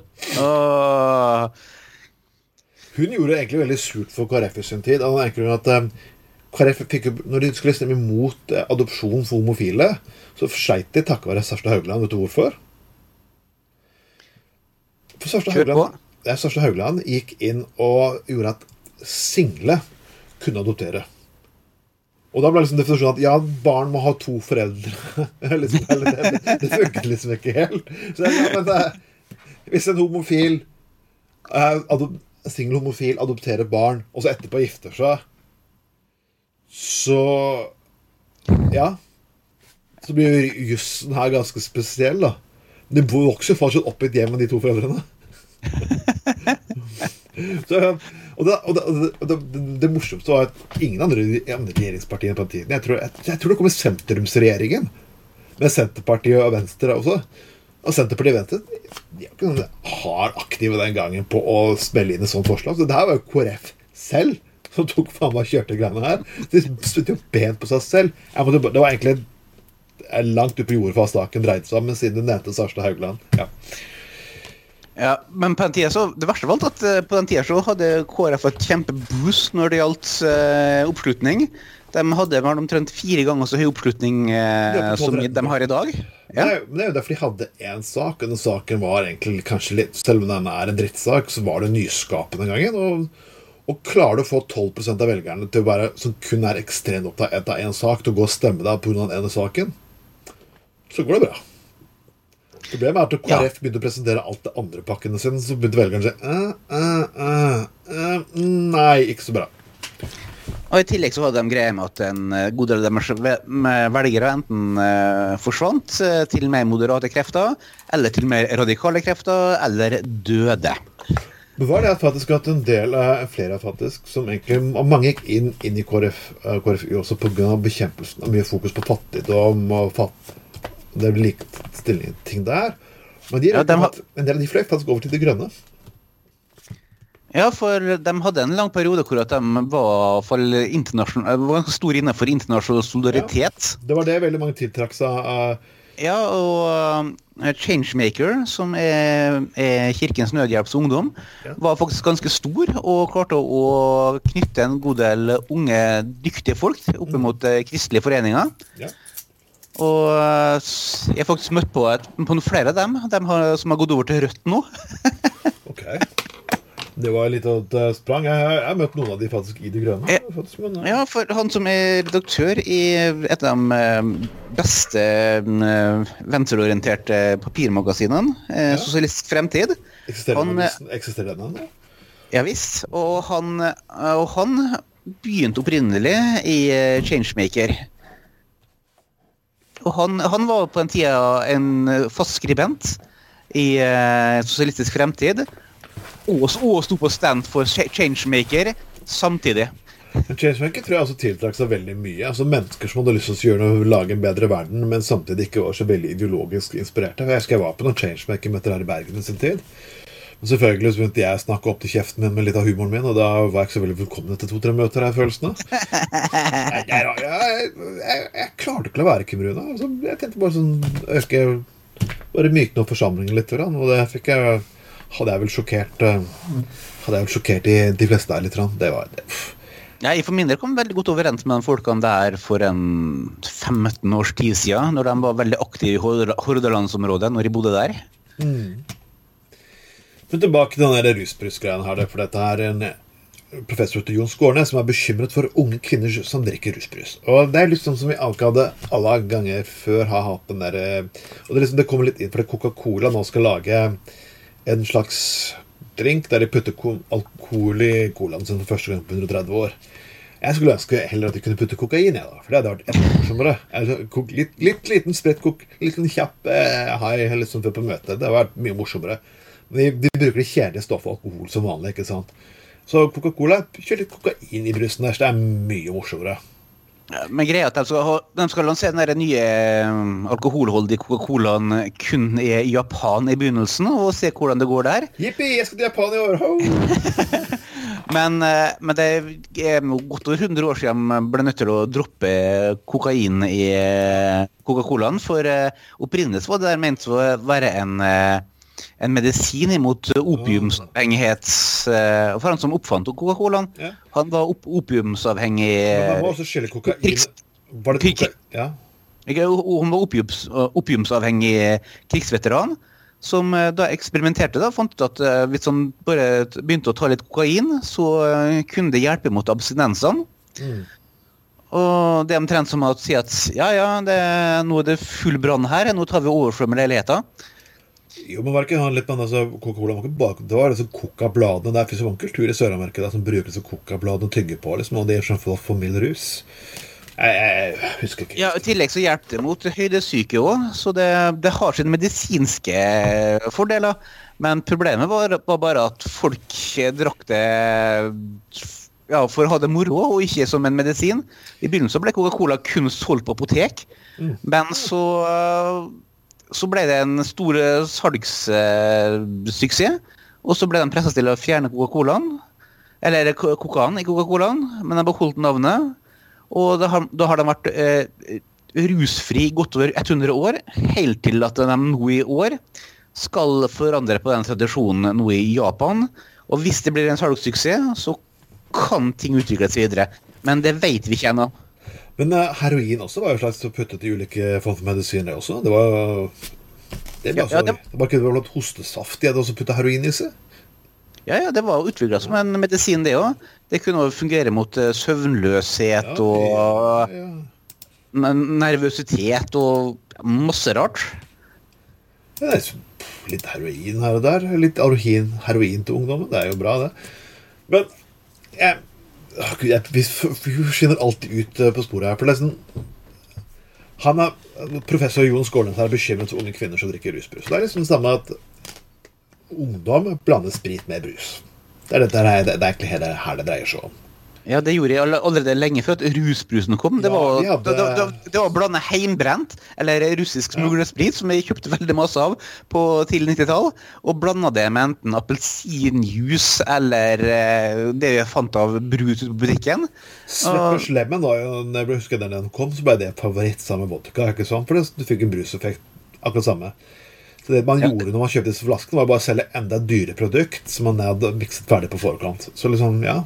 Hun gjorde det egentlig veldig surt for KrF i sin tid. At um, KrF fikk, når de skulle stemme imot uh, adopsjon for homofile, så sleit de takket være Sarstad Haugland. Vet du hvorfor? For Sarstad Haugland, Haugland gikk inn og gjorde at single kunne adoptere. Og da ble liksom definisjonen at ja, barn må ha to foreldre. liksom, det, det, det funket liksom ikke helt. Så jeg, men det, Hvis en homofil eh, singel homofil adopterer barn, og så etterpå gifter seg, så Ja. Så blir jussen her ganske spesiell, da. De vokser fortsatt opp i et hjem med de to foreldrene. så og, det, og, det, og det, det, morsomste var at ingen andre, andre regjeringspartiene på den tiden jeg tror, jeg, jeg tror det kommer sentrumsregjeringen med Senterpartiet og Venstre også. Og Senterpartiet og Venstre de var ikke noen hard aktive den gangen på å spille inn et sånt forslag. Så det her var jo KrF selv som tok faen meg kjørte greiene her. De spyttet jo bent på seg selv. Måtte, det var egentlig langt oppe i jordet hva saken dreide seg om, men siden du nevnte Sarstad Haugland ja. Ja, men på den tida så, Det verste var at på den tida så hadde KrF et kjempeboost når det gjaldt uh, oppslutning. De hadde vel omtrent fire ganger så høy oppslutning uh, som de har i dag. Ja. Det, er, det er jo derfor de hadde én sak, og den saken var egentlig kanskje litt Selv om den er en drittsak, så var det nyskapende den gangen. Og, og klarer du å få 12% av velgerne til å være, som kun er ekstremt opptatt av én sak, til å gå og stemme deg pga. denne saken, så går det bra. Problemet er at KrF ja. begynte å presentere alt det andre pakkene sine, så begynte velgerne å si uh, uh, uh, Nei, ikke så bra. Og I tillegg så hadde de greie med at en eh, god del av deres velgere enten uh, forsvant uh, til mer moderate krefter, eller til mer radikale krefter, eller døde. Men var det at faktisk at en del, flere faktisk, som egentlig, og mange gikk inn, inn i KrF, KrFU også pga. bekjempelsen av mye fokus på fattigdom og fatt, det er likestilling der. Men de, ja, de har... en del av de fløy faktisk over til det grønne. Ja, for de hadde en lang periode hvor de var, for var stor innenfor internasjonal solidaritet. Ja, det var det veldig mange tiltrakk seg av. Ja, og uh, Changemaker, som er, er Kirkens Nødhjelps ungdom, ja. var faktisk ganske stor og klarte å knytte en god del unge, dyktige folk opp mot mm. kristelige foreninger. Ja. Og eh, jeg har faktisk møtt på, et, på flere av dem, dem har, som har gått over til Rødt nå. ok. Det var litt av et eh, sprang. Jeg har møtt noen av de faktisk i det Grønne. Jeg, faktisk, men, ja. ja, for han som er redaktør i et av de eh, beste venstreorienterte papirmagasinene, ja. Sosialistisk Fremtid Eksisterer den? ennå? ja visst. Og han, og han begynte opprinnelig i Changemaker. Og han, han, var på den tida en fast skribent i uh, Sosialistisk Fremtid. Og, og sto på stand for Changemaker samtidig. Changemaker tror jeg altså tiltrakk seg veldig mye. Altså Mennesker som hadde lyst til å gjøre noe, lage en bedre verden, men samtidig ikke var så veldig ideologisk inspirerte. Jeg husker jeg var på noen Changemaker-møter her i Bergen i sin tid. Og selvfølgelig så begynte jeg å snakke opp til kjeften min med litt av humoren min, og da var jeg ikke så veldig velkommen etter to-tre møter, her følelsen av. Jeg, jeg, jeg, jeg, klarte ikke å være, Kim Rune. Altså, jeg tenkte bare sånn øke Bare mykne opp forsamlingen litt, og det fikk jeg Hadde jeg vel sjokkert eh, Hadde jeg vel sjokkert de, de fleste der litt. Det var det. Jeg for min del kom veldig godt overens med de folkene der for en 15 års tid siden, når de var veldig aktive i Hor- Hordalandsområdet, når jeg bodde der. Men tilbake til den rusbrusgreia her. For dette er en professor til Jon Skårnes som er bekymret for unge kvinner som drikker rusbrus. Og det er liksom som vi avkadde alle ganger før har hatt den der eh, Og det, liksom, det kommer litt inn fordi Coca-Cola nå skal lage en slags drink der de putter alkohol i colaen sin for første gang på 130 år. Jeg skulle ønske heller at de kunne putte kokain i, da, for det hadde vært enda morsommere. Altså, litt, litt liten sprettkok, litt sånn kjapp eh, high liksom før på møtet. Det hadde vært mye morsommere. De, de bruker det kjedelige stoffet alkohol som vanlig. ikke sant? Så Coca-Cola kjører litt kokain i brusen der, så det er mye morsommere. Men greia at de skal, de skal lansere den nye eh, alkoholholdige Coca-Colaen kun i Japan i begynnelsen, og se hvordan det går der. Jippi, jeg skal til Japan i år! Men, eh, men det er godt over 100 år siden de ble nødt til å droppe kokain i eh, Coca-Colaen. For opprinnelig var det der ment å være en, en medisin imot opiumsavhengighet. eh, For han som oppfant Coca-Colaen, Ja. han var op opiumsavhengig. Men man også kokain Var det kokain? Ja. Han var opiums, opiumsavhengig krigsveteran. Som eh, da eksperimenterte da, fant ut at eh, hvis han bare begynte å ta litt kokain, så eh, kunne det hjelpe mot abstinensene. Mm. Og det er omtrent som å si at ja, ja, det, nå er det full brann her, nå tar vi overflømme leiligheter. Jo, men var det ikke han litt altså, Coca-Cola var ikke bak, Det var liksom Coca-bladene Der finnes jo en kultur i Sør-Amerika som bruker liksom Coca-bladene og tygger på, liksom, og det er sånn for, for mild rus. Jeg, jeg, jeg husker ikke. Ja, I tillegg så hjelper det mot høydesyke òg, så det, det har sine medisinske fordeler. Men problemet var, var bare at folk drakk det ja, for å ha det moro, og ikke som en medisin. I begynnelsen ble Coca-Cola kun solgt på apotek, men så, så ble det en stor salgssuksess. Og så ble de pressa til å fjerne Coca-Colaen, eller kokaen i Coca-Colaen, men de beholdt navnet. Og da har, da har de vært eh, rusfri i godt over 100 år, helt til at de nå i år skal forandre på den tradisjonen nå i Japan. Og hvis det blir en salgssuksess, så kan ting utvikles videre. Men det vet vi ikke ennå. Men eh, heroin også var jo slags puttet i ulike former for medisin, det også. Det var det altså, Ja, ja, det... det- var ikke det var blant hostesaft de hadde også putta heroin i seg? Ja, ja, det var utvikla som en medisin, det òg. Det kunne fungere mot eh, søvnløshet og ja, ja. nervøsitet og masse rart. Det liksom litt heroin her og der. Litt heroin, heroin til ungdommen. Det er jo bra, det. Men jeg, Gud, jeg, vi, skinner alltid ut eh, på sporet her. For det er sånn han er, Professor Jon Skålnes er bekymret for unge kvinner som drikker rusbrus. Det er liksom det samme at ungdom blander sprit med brus. Det er, dette her, det er egentlig her det, her det dreier seg om. Ja, det gjorde jeg allerede lenge før at rusbrusen kom. Det var, ja, hadde- det, det, det var å blande heimbrent, eller russisk smuglersprit, som jeg kjøpte veldig masse av på tidlig 90-tall, og blanda det med enten appelsinjuice eller eh, det vi fant av brus på butikken. Slippers Lemon var jo, når jeg husker den den kom, så ble det favoritt sammen med vodka. ikke sant? For du fikk en bruseffekt akkurat samme. Så det man Ja. gjorde når man kjøpte disse flaskene, var bare å selge enda et dyre produkt som man hadde mikset ferdig på forkant. Så liksom, ja.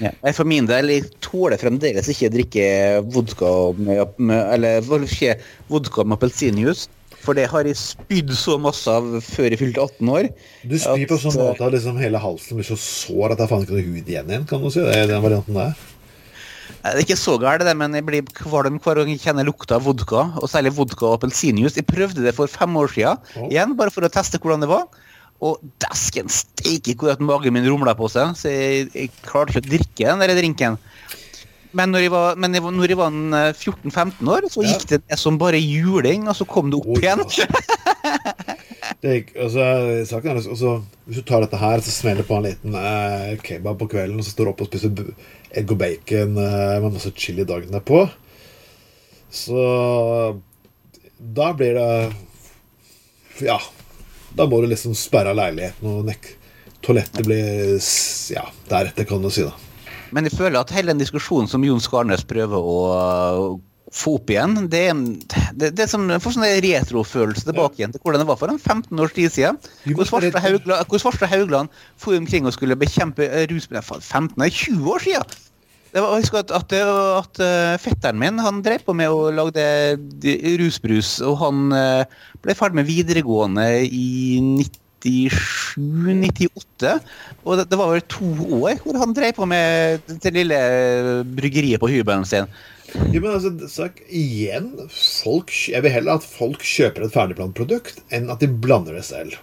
Ja. For min del jeg tåler fremdeles ikke å drikke vodka med, med Eller ikke, vodka med appelsinjuice. For det har jeg spydd så masse av før jeg fylte 18 år. Du spyr på sånn eh, måte at liksom hele halsen blir så sår at det er faen ikke noe hud igjen igjen, kan du si. Det er den varianten der. Det er ikke så gærent, det, men jeg blir kvalm hver gang jeg kjenner lukta av vodka. Og særlig vodka og appelsinjuice. Jeg prøvde det for fem år siden, igjen, bare for å teste hvordan det var. Og dæsken steike hvor at magen min rumla på seg, så jeg, jeg klarte ikke å drikke den der drinken. Men når jeg var, jeg var, når jeg var eh, 14-15 år, så gikk det ned som bare juling, og så kom det opp Oi, igjen. Det gikk, altså, saken er, altså, hvis du tar dette her, så smeller på en liten eh, kebab på kvelden, og så står du opp og spiser egg og bacon eh, med masse chili dagen derpå, så da blir det Ja. Da må du liksom sperre leiligheten, og nek toalettet blir Ja, deretter, kan du si, da. Men jeg føler at hele den diskusjonen som Jon Skarnes prøver å få opp igjen, det det, det som får sånn retrofølelse tilbake igjen til hvordan det var for en 15 års tid siden. Hvor Svarstad Haugland, for omkring og skulle bekjempe eh, for 15, nei, 20 år siden! Det var, jeg husker at, at, at uh, fetteren min han drev på med å lage de- rusbrus, og han uh, ble ferdig med videregående i 97-98. Og det, det var vel to år hvor han drev på med det lille bryggeriet på hybelen sin. Ja, men altså, sak, igjen folk, Jeg vil heller at folk kjøper et ferdigplant produkt, enn at de blander det selv.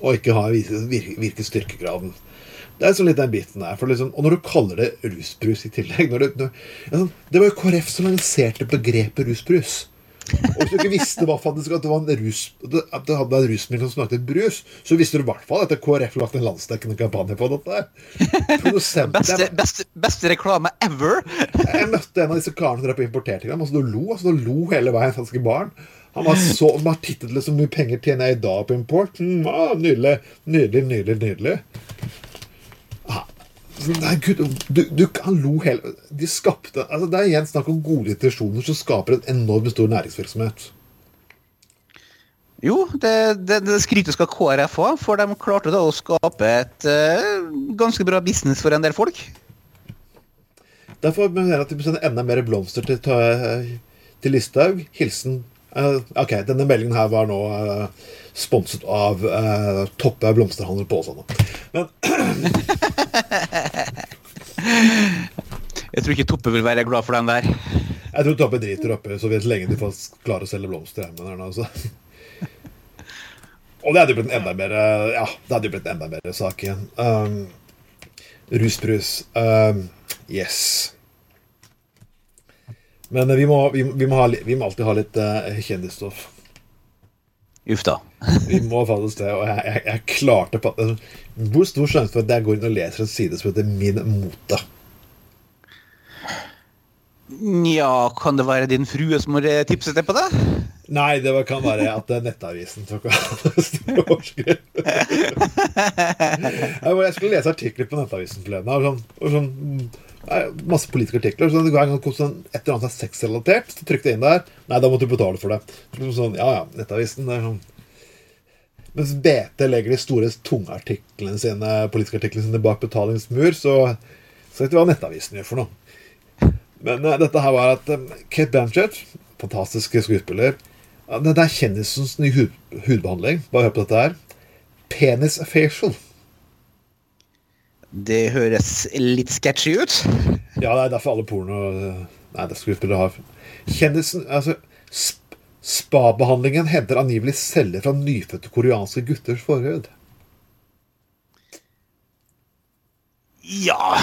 Og ikke har virke, virke styrkegraden. Det er så litt den biten der. For liksom, og når du kaller det rusbrus i tillegg når du, når, ja, sånn, Det var jo KrF som lanserte begrepet rusbrus. Og hvis du ikke visste hva faktisk at det var en rus At det hadde en rusmiddel som smakte brus, så visste du i hvert fall at KrF lagt en landsdekkende kampanje på dette. Beste, beste, beste reklame ever! jeg møtte en av disse karene som drev på importerte greier. Altså, du lo altså, lo hele veien. ganske barn. Han var så bare tittet så mye penger tjener jeg i dag på import. Mm, ah, nydelig, nydelig, nydelig. nydelig. Nei, Gud, du, du kan lo hele De skapte altså, Det er igjen snakk om gode intensjoner som skaper en enormt stor næringsvirksomhet. Jo, det, det, det skrytet skal KrF ha, for de klarte da å skape et uh, ganske bra business for en del folk. Derfor mener jeg at de må sende enda mer blomster til, til, til Listhaug. Hilsen eh, Ok, denne meldingen her var nå eh, sponset av uh, Toppe blomsterhandel på Åsane. Men Jeg tror ikke Toppe vil være glad for den der. jeg tror Toppe driter oppi så vidt lenge de får klare å selge blomster hjemme der altså. Og det hadde jo blitt en enda mer eh, Ja, det hadde jo blitt en enda mer sak igjen. Um, rusbrus. Um, yes. Men eh, vi må, vi, vi, må ha, vi må alltid ha litt uh, kjendisstoff. Uff da. Vi må faktisk det. Og jeg, jeg, jeg klarte på altså, Hvor stor sjanse for at jeg går inn og leser en side som heter Min mote? Nja, kan det være din frue som har eh, tipset deg på det? Nei, det kan være at Nettavisen tok overskrift. Jeg skulle lese artikler på Nettavisen forleden. Og sånn, og sånn, masse politiske artikler. Så hver gang det kom sånn, et eller annet er sexrelatert, så trykte jeg inn der. Nei, da måtte du betale for det. Sånn, ja, ja, Nettavisen det er sånn. Mens BT legger de store, tunge artiklene sine, politiske artiklene sine bak betalingsmur, så, så vet du hva Nettavisen gjør for noe. Men uh, dette her var at eh, Kate Blanchett, fantastisk skuespiller uh, Det er kjendisens nye hud, hudbehandling. Bare hør på dette her. Penis facial. Det høres litt sketchy ut. Ja, det er derfor alle porno Nei, det skulle skuespillere har Kjendisen Altså, sp spabehandlingen henter angivelig celler fra nyfødte koreanske gutters forhud. Ja,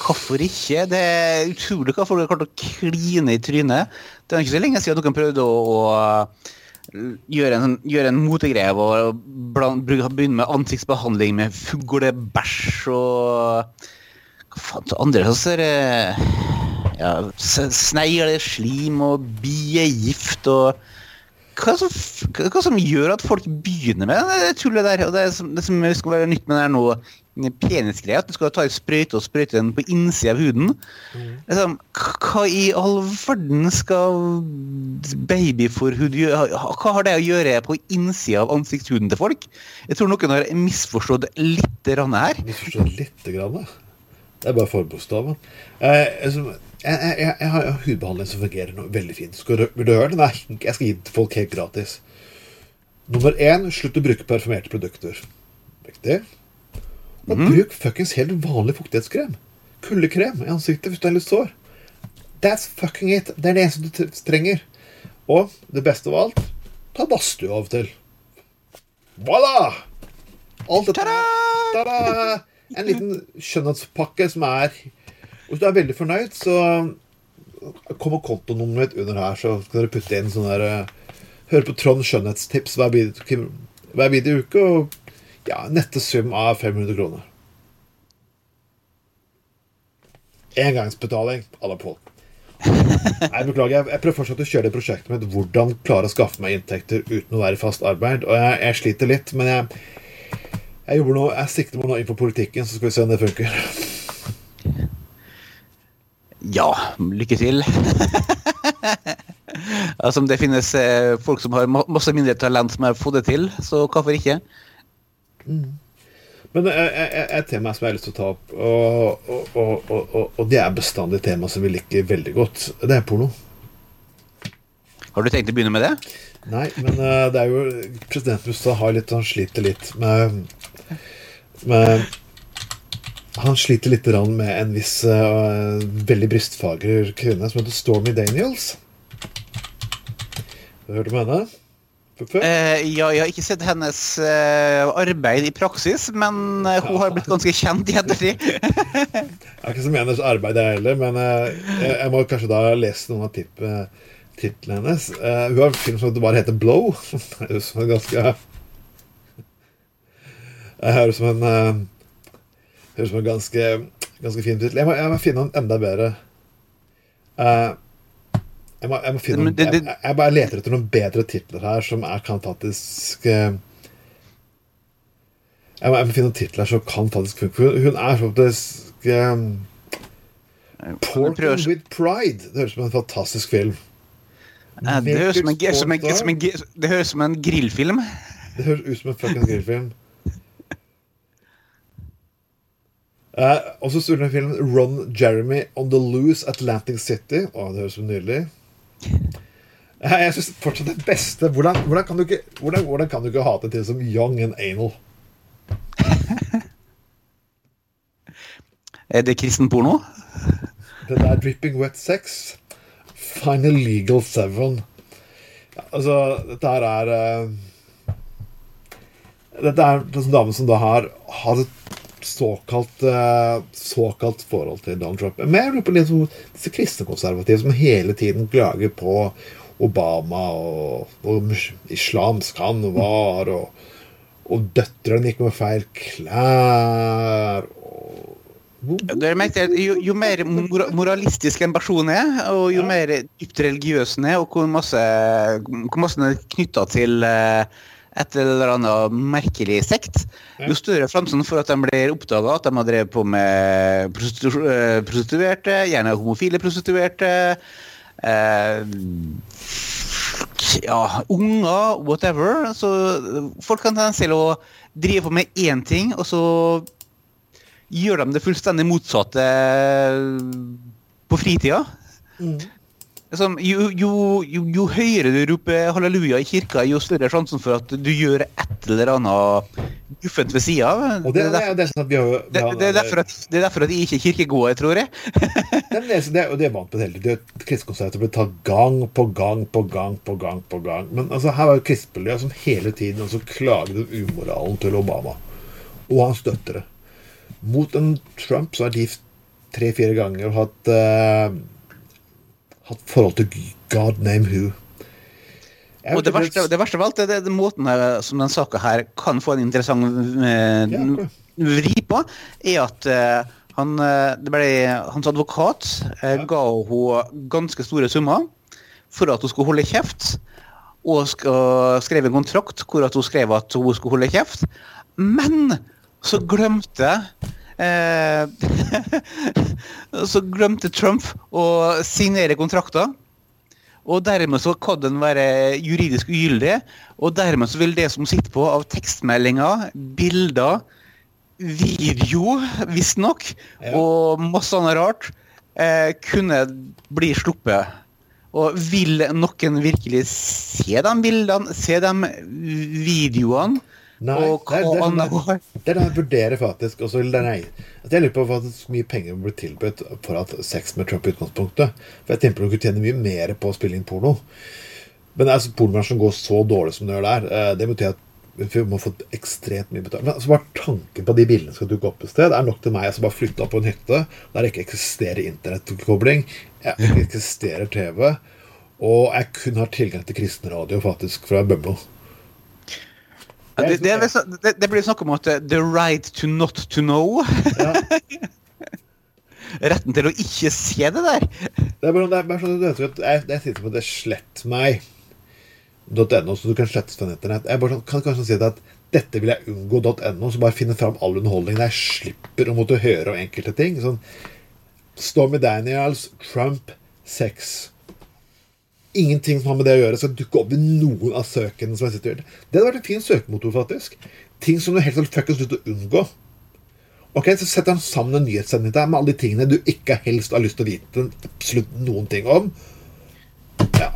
hvorfor ikke? Det er utrolig hva folk har klart å kline i trynet. Det er ikke så lenge siden noen prøvde å, å gjøre en, sånn- gjøre en motegreie og begynne med ansiktsbehandling med fuglebæsj og Hva faen til andre så ser det ja, s- Snegler, slim og biegift og hva som, hva som gjør at folk begynner med det tullet der? Og det, som, det som skal være nytt med det her nå, penisgreia, at du skal ta en sprøyte og sprøyte den på innsida av huden. Liksom, hva i all verden skal babyforhud gjøre? Hva har det å gjøre på innsida av ansiktshuden til folk? Jeg tror noen har misforstått litt grann her. Misforstått lite grann. da. Det er bare forbokstaven. Eh, altså, jeg, jeg, jeg, har hudbehandling som fungerer nå, veldig fint. Skal du, vil du høre det? Nei, jeg skal gi det til folk helt gratis. Nummer én slutt å bruke parfymerte produkter. Riktig. Og bruk fuckings helt vanlig fuktighetskrem. Kuldekrem i ansiktet hvis du er litt sår. That's fucking it. Det er det eneste du trenger. Og det beste av alt ta badstue av og til. Voilà! Alt dette! Ta-da! En liten skjønnhetspakke som er Hvis du er veldig fornøyd, så kommer kontonummeret mitt under her, så kan dere putte inn sånn der eh, Høre på Trond skjønnhetstips hver videre uke, og ja, nette sum av 500 kroner. Engangsbetaling alle Pål. Nei, beklager. Jeg, prøver fortsatt å kjøre det prosjektet mitt hvordan klare å skaffe meg inntekter uten å være i fast arbeid. Og jeg, jeg sliter litt, men jeg, jeg jeg sikter meg nå inn på politikken, så skal vi se om det funker. Ja, lykke til. altså, om det finnes eh, folk som har masse mindre talent som har fått det til, så hvorfor ikke? Men eh, eh, et tema som jeg har lyst til å ta opp, og, og, og, og, det er bestandig et tema som vi liker veldig godt, det er porno. Har du tenkt å begynne med det? Nei, men eh, det er jo Presidenten i USA har litt, han sliter litt med, med Han sliter litt med en viss uh, veldig brystfager kvinne som heter Stormy Daniels. Hørte du om henne? Eh, ja, jeg har ikke sett hennes uh, arbeid i praksis, men uh, hun har blitt ganske kjent i ettertid. Jeg er ikke som hennes arbeid, jeg heller, men jeg, jeg må kanskje da lese noen av tipp, eh, titlene hennes. Hun har en film som bare heter Blow. Det høres som en ganske Det høres som en Høres som en ganske, ganske fin tittel. Jeg, må- jeg må finne en enda bedre. Uh, jeg, må, jeg må finne det- jeg, jeg bare leter etter noen bedre titler her som er, kan faktisk eh, jeg må, finne noen titler som kan faktisk funke. Hun, hun er faktisk um, Portal with Pride. Det høres ut som en fantastisk film. Det, høres som en, som en, som en, det høres som en grillfilm. Det høres ut som en fuckings grillfilm. Eh, og så spiller det en film Ron Jeremy on the Loose Atlantic City. Å, det høres så nydelig Eh, Jeg synes fortsatt det beste Hvordan, hvordan, kan du ikke, hvordan, hvordan kan du ikke hate til som Young and Anal? Er det kristen porno? Det der Dripping Wet Sex. Final Legal Seven. Ja, altså, dette her er uh, Dette er en dame som da har hatt et såkalt eh, såkalt forhold til Donald Trump. Men jeg lurer på disse kristne konservative som hele tiden klager på Obama og, og islamsk han var, og, og døtrene gikk med feil klær og jo, jo mer moralistisk en person er, og jo mer dypt religiøs den er, og hvor masse, hvor masse den er knytta til eh, et eller annet merkelig sekt, jo større sjansen for at de blir oppdaga at de har drevet på med prostitu eh, prostituerte, gjerne homofile prostituerte. Eh, ja, unger, whatever. Så folk kan tendens til å drive på med én ting, og så gjør de det fullstendig motsatte på fritida. Som, jo, jo, jo, jo høyere du roper halleluja i kirka, jo større er sjansen for at du gjør et eller annet guffent ved sida av. Det, det er det det, derfor at, de ikke er kirkegåere, tror jeg. Det det, og det vant på det hele tiden. Kristenkonservative blir tatt gang på gang på gang på gang. på gang. Men altså, her var jo kristmiljøet som hele tiden altså, klaget om umoralen til Obama. Og hans støttere. Mot en Trump som har gift tre-fire ganger hatt eh, hatt forhold til God name who. Og det verste, det verste av alt er det, det måten her, som den saka her kan få en interessant eh, Ja, vri på, er at eh, han, eh, det ble, hans advokat eh, Ja. ga henne ganske store summer for at hun skulle holde kjeft, og sk skrev en kontrakt hvor hun skrev at hun skulle holde kjeft. Men så glemte Så glemte Trump å signere kontrakter. Og dermed så kan den være juridisk ugyldig, og dermed så vil det som sitter på av tekstmeldinger, bilder, video, visstnok, Ja. og masse annet rart, eh, kunne bli sluppet. Og vil noen virkelig se de bildene, se de videoene? Nei, og det er, det, er, sånn han der- det er det jeg vurderer faktisk. Også, nei, at jeg lurer på hvor mye penger blir tilbudt for at sex med Trump i utgangspunktet. For jeg tenker du kunne tjene mye mer på å spille inn porno. Men altså, pornobransjen går så dårlig som det gjør der. eh, Det betyr at vi må få ekstremt mye betalt. Men altså, bare tanken på de bildene skal dukke opp et sted, er nok til meg. Skal bare flytte opp på en hytte der det ikke eksisterer internettkobling, ikke eksisterer TV, og jeg kun har tilgang til kristenradio faktisk fra Bømlo. Det, det, det, det blir snakk om at the right to not to know. Ja. retten til å ikke se det der. Det er bare, det er bare sånn at jeg, jeg sitter på det slett meg .no, så du kan slettes fra nettet. Jeg bare sånn, kan kanskje si at dette vil jeg unngå.no, så bare finne fram all underholdningen jeg slipper å måtte høre om enkelte ting. Sånn Stormy Daniels, Trump, sex. Ingenting som har med det å gjøre, skal dukke opp i noen av søkene som jeg sitter og. Det hadde vært en fin søkemotor, faktisk. Ting som du helt fuckings slutter å unngå. Ok, Så setter han sammen en nyhetssending der med alle de tingene du ikke helst har lyst til å vite absolutt noen ting om. Ja.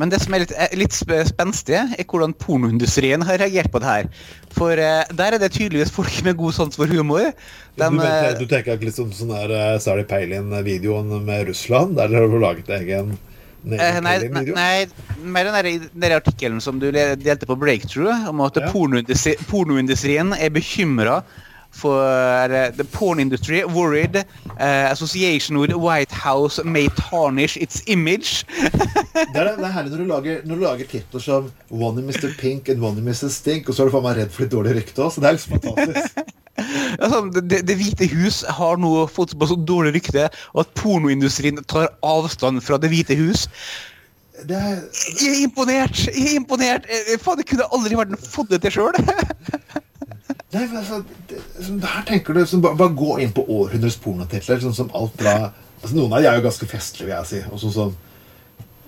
Men det som er litt, er litt spenstig, er hvordan pornoindustrien har reagert på det her. For uh, der er det tydeligvis folk med god sans for humor. De, du, eh, du tenker litt som sånn der uh, Sally Palin-videoen med Russland? Der de har laget egen Eh, nei, nei, nei, mer den der, artikkelen som du delte på Breakthrough, om at Ja. pornoindustrien er bekymra for uh, The porn industry worried uh, association with White House may tarnish its image. Det er, det er herlig når du lager, når du lager titler som One in Mr. Pink and One in Mrs. Stink, og så er du faen meg redd for litt dårlig rykte òg, så det er liksom fantastisk. altså, det, det- hvite hus har nå fått på så dårlig rykte og at pornoindustrien tar avstand fra Det hvite hus. Det er, Jeg er imponert! Jeg er imponert! Eh, Faen, jeg kunne aldri vært fått det til sjøl. nei, altså, det, som, her tenker du som, bare, bare gå inn på århundrets pornotitler, sånn som alt fra altså, Noen av de er jo ganske festlige, vil jeg si. Og sånn som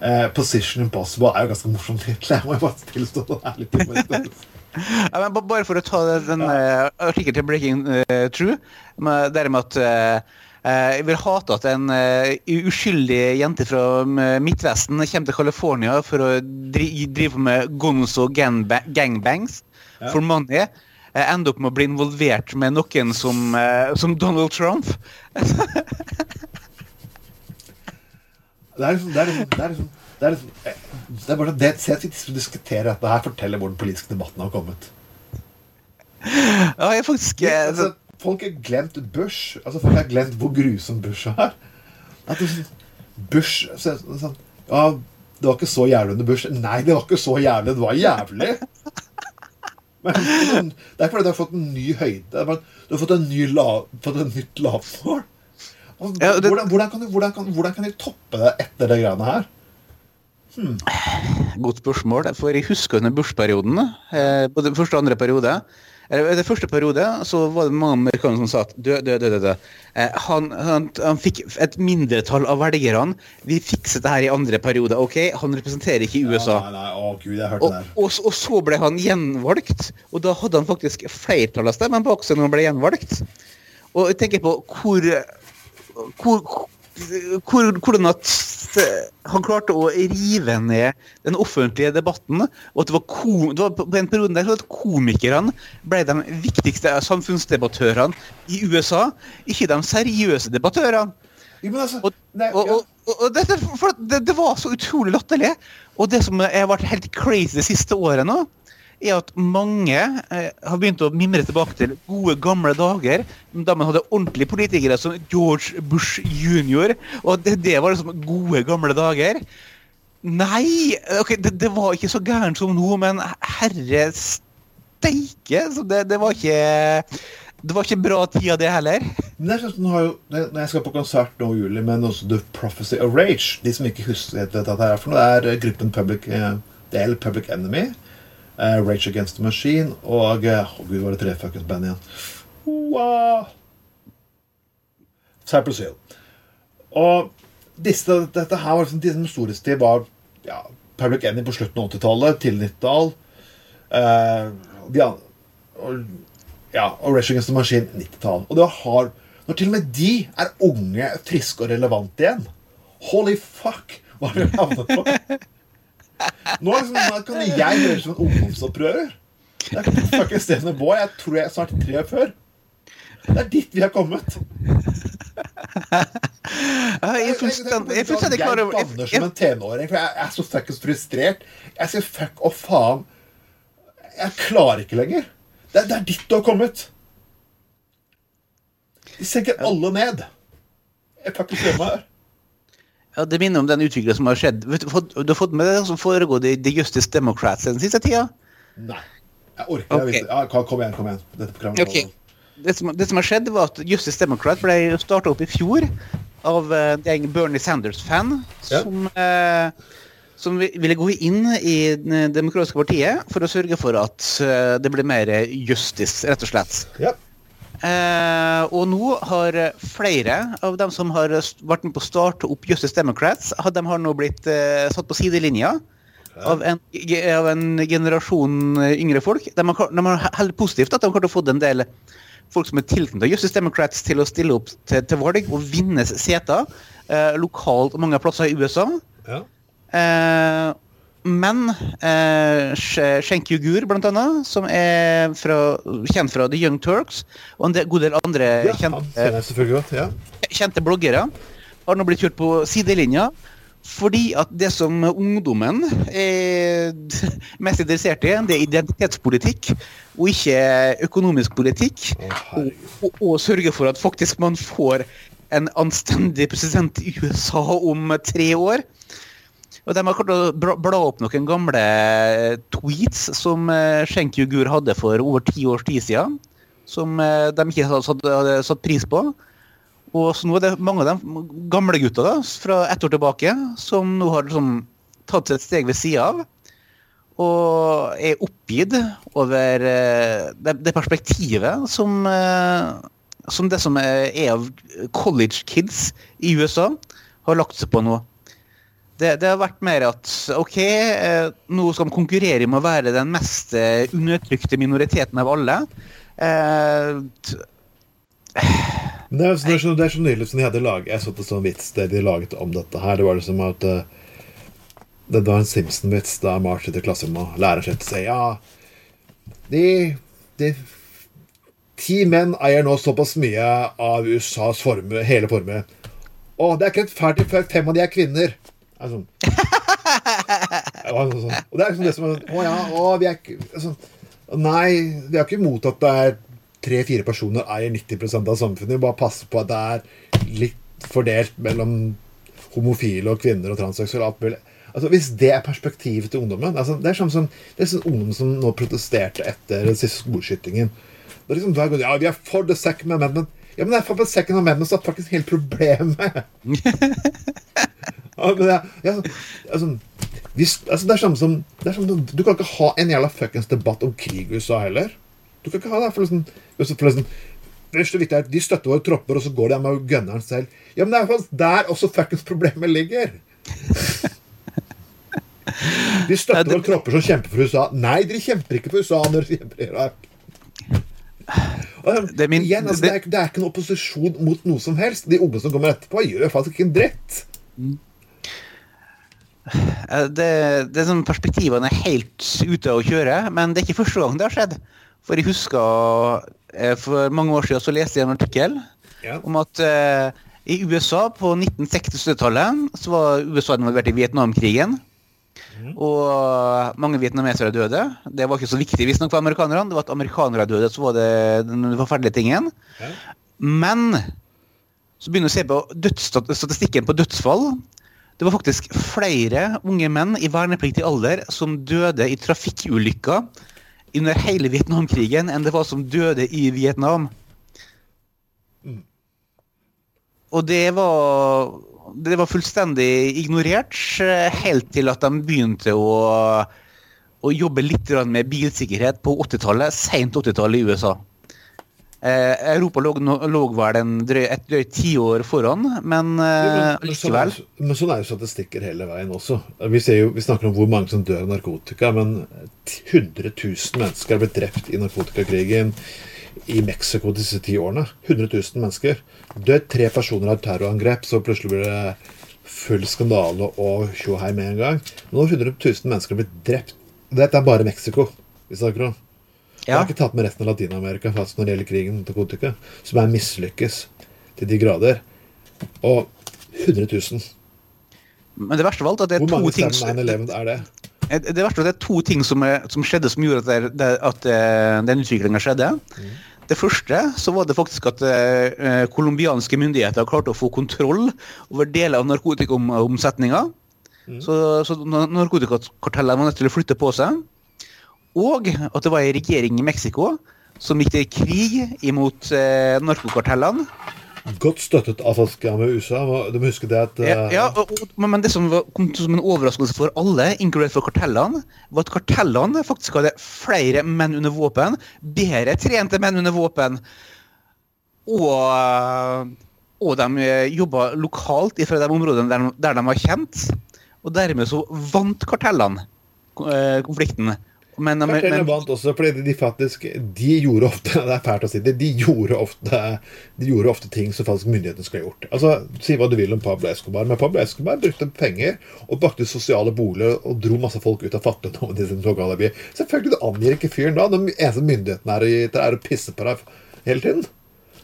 eh, Position Impossible er jo ganske morsom tittel. Jeg må jo bare tilstå det. ærlig til imponerende. Ja, men bare for å ta den uh, artikkelen til Breaking uh, True, med, der med at eh, eh, jeg vil hate at en eh, uskyldig jente fra eh, Midtvesten kommer til California for å dri drive med gonzo gangbangs Ja. for money. Eh, ender opp med å bli involvert med noen som, eh, som Donald Trump. Det er liksom Det er liksom, det er liksom, det er liksom eh, det er bare det, Se at vi diskuterer dette her, forteller hvor den politiske debatten har kommet. Ja, jeg faktisk ja, altså, folk har glemt Bush. Altså, folk har glemt hvor grusom Bush er. At sånn- Bush så, så, Ja, det var ikke så jævlig under Bush. Nei, det var ikke så jævlig. Det var jævlig. Men det er ikke fordi du har fått en ny høyde. Er Du har fått, en ny lav, fått et nytt lavmål. Altså, Ja, det- hvordan, hvordan, kan du, hvordan, kan, hvordan kan de toppe det etter det greiene her? Godt spørsmål. For jeg husker under bursperioden, eh, både første og andre periode. Eller det første periode så var det mange amerikanere som sa at dø, dø, dø, dø, dø. Eh, han, han, han fikk et mindretall av velgerne. Vi fikset det her i andre periode. ok? Han representerer ikke USA. Ja, nei, nei, å Gud, jeg hørte Og, det og, og så ble han gjenvalgt, og da hadde han faktisk flertall av stemmen bak seg når han ble gjenvalgt. Og jeg tenker på hvor, hvor, hvordan at eh, han klarte å rive ned den offentlige debatten. Og at det var, kom, det var på en periode der så at komikerne ble de viktigste samfunnsdebattørene i USA, ikke de seriøse debattørene. Altså, Og, nei, og, ja. og, og det, det var så utrolig latterlig. Og det som har vært helt crazy det siste året nå, er at mange eh, har begynt å mimre tilbake til gode, gamle dager da man hadde ordentlige politikere som George Bush jr. Og det, det var liksom gode, gamle dager. Nei, ok, det, det var ikke så gærent som nå, men herre steike! Det, det var ikke Det var ikke bra tid av det heller. Men det er sånn, nå har jo, når jeg skal på konsert nå i juli med også The Prophecy of Rage De som ikke husker hva det er for noe, det er gruppen Public eh, Public Enemy. Eh, Rage Against the Machine og eh, oh, gud, var det tre fuckings band igjen? Wow. Cypress Hill. Og disse, dette her var liksom, historisk tid var ja, Public Enemy på slutten av 80-tallet, til 90-tall. Eh, og ja, og Rage Against the Machine 90-tall. Og det var hard Når til og med de er unge, friske og relevante igjen Holy fuck! Hva har vi havnet på? Nå, nå kan jeg gjøre som en ungdomsopprører. Det er fucking Stephen Boy. Jeg tror jeg er snart tre før. Det er dit vi har kommet. Jeg er fullstendig jeg klar over Jeg jeg- banner som en tenåring, for jeg jeg er så fuckings frustrert. Jeg sier fuck og faen. Jeg klarer ikke lenger. Det er, det er dit du har kommet. De senker alle ned. Jeg kan ikke meg her. Ja, Det minner om den utviklingen som har skjedd. Du har fått med deg det som foregår i The Justice Democrats den siste tida? Nei. Jeg orker Ok. jeg, ja, kom igjen, kom igjen. Dette programmet okay. det, som, det som har skjedd, var at Justice Democrat ble starta opp i fjor av eh, en gjeng Bernie Sanders-fan Ja. som, eh, som ville gå inn i Det demokratiske partiet for å sørge for at eh, det ble mer justice, rett og slett. Ja. Eh, og nå har flere av dem som har vært med på å starte opp Justice Democrats, de har nå blitt eh, satt på sidelinja av en, av en generasjon eh, yngre folk. De har, de har heller positivt at de har fått en del folk som er tilknyttet Justice Democrats til å stille opp til, til valg og vinne seter eh, lokalt mange plasser i USA. ja. Eh, men eh, Yugur, blant annet, som er fra, kjent fra The Young Turks, og en god del andre ja kjente, godt. Ja. kjente bloggere, har nå blitt kjørt på sidelinja. Fordi at det som ungdommen er mest interessert i, det er identitetspolitikk, og ikke økonomisk politikk. Og, og, og sørge for at faktisk man får en anstendig president i USA om tre år. Og De har klart å bla opp noen gamle tweets som eh, Schenk Yugur hadde for over ti års tid siden. Som eh, de ikke hadde satt, pris på. Og så nå er det mange av de gamle gutta da, fra ett år tilbake som nå har liksom tatt seg et steg ved sida av. Og er oppgitt over eh, det, det perspektivet som, eh, som det som er av college kids i USA, har lagt seg på nå. Det, det har vært mer at OK, eh, nå skal de konkurrere med å være den mest eh, undertrykte minoriteten av alle. Eh, Det er, det, er så, det er så nydelig som de hadde laget Jeg så det sånn vits det de laget om dette her. Det var liksom at eh, Det var en Simpson-vits da March sitter i klasserommet og læreren sier ja de, de Ti menn eier nå såpass mye av USAs formue, hele formue. Å, det er ikke rettferdig før fem av de er kvinner. Er sånn. Det var sånn. Og det er liksom det som er sånn Å ja, å, vi er ikke sånn, Nei, vi har ikke imot at det er tre-fire personer eier 90 av samfunnet. Bare passer på at det er litt fordelt mellom homofile og kvinner og transseksuelle. Altså, hvis det er perspektivet til ungdommen altså, Det er sånn som det er sånn ungdom som nå protesterte etter den siste skoleskytingen. Det er liksom hver gang, Ja, vi er for the second amendment. Ja, men det er for the second amendment så er faktisk hele problemet. men altså, hvis, altså, det er samme som som- Du kan ikke ha en jævla fuckings debatt om krig i USA heller. Du kan ikke ha det. for liksom, for liksom er at De støtter våre tropper, og så går de med gunneren selv. Ja, men det er faktisk der også fuckings problemet ligger. De støtter våre tropper som kjemper for USA. Nei, dere kjemper ikke for USA når dere kjemper i Irak. Det er min- igjen, altså, det, er, det er ikke noen opposisjon mot noe som helst. De unge som kommer etterpå, gjør faktisk ikke en dritt. Eh, Det, det er sånn Perspektivene er helt ute å kjøre, men det er ikke første gang det har skjedd. For jeg husker eh, for mange år siden så leste jeg en artikkel Ja. om at eh, i USA på 1960-tallet så var USA involvert i Vietnamkrigen. Og mange vietnamesere døde. Det var ikke så viktig visstnok for amerikanerne. Det var at amerikanere døde, så var det den forferdelige tingen. Ja. Men så begynner vi å se på statistikken på dødsfall. Det var faktisk flere unge menn i vernepliktig alder som døde i trafikkulykker under hele Vietnamkrigen enn det var som døde i Vietnam. Og det var, det var fullstendig ignorert helt til at de begynte å, å jobbe litt med bilsikkerhet på 80-tallet, sent 80-tallet i USA. Eh, Europa lå, lå vel drøy, et drøyt tiår foran, men eh, men, sånn likevel. jo- men sånn er jo statistikker hele veien også. Vi, ser jo, vi snakker om hvor mange som dør av narkotika, men 100 000 mennesker er blitt drept i narkotikakrigen i Mexico disse ti årene. 100 000 mennesker. Dør tre personer av terrorangrep, så plutselig blir det full skandale og tjohei med en gang. Nå har 100 000 mennesker blitt drept. Dette er bare Mexico vi snakker om. Jeg har ikke tatt med resten av Latin-Amerika faktisk når det gjelder krigen mot narkotika, som er mislykkes til de grader. Og 100 000. Men det verste av alt er at det Hvor er to ting 9-11 er det? Eh, Det verste er at det er to ting som, er, som skjedde som gjorde at, det, at eh, den utviklinga skjedde. Det første så var det faktisk at colombianske eh, colombianske myndigheter klarte å få kontroll over deler av narkotikaomsetninga. Så, så narkotikakartellene var nødt til å flytte på seg. Og at det var en regjering i Mexico som gikk til krig imot eh, narkokartellene. Godt støttet av folk med USA. Du må huske det at Ja, eh, ja og, men det som var, kom som en overraskelse for alle, inkludert for kartellene, var at kartellene faktisk hadde flere menn under våpen, bedre trente menn under våpen, og, og de jobba lokalt fra de områdene der, der de var kjent. Og dermed så vant kartellene eh, konflikten. Men, men, men vant også fordi de faktisk De gjorde ofte Det er fælt å si det. De gjorde ofte De gjorde ofte ting som faktisk myndighetene skulle ha gjort. Altså, Si hva du vil om Pablo Escobar, men Pablo Escobar brukte penger og bakte sosiale boliger og dro masse folk ut av fattigdom i sin by. Selvfølgelig, du angir ikke fyren da. Den eneste myndigheten er, er å pisse på deg hele tiden.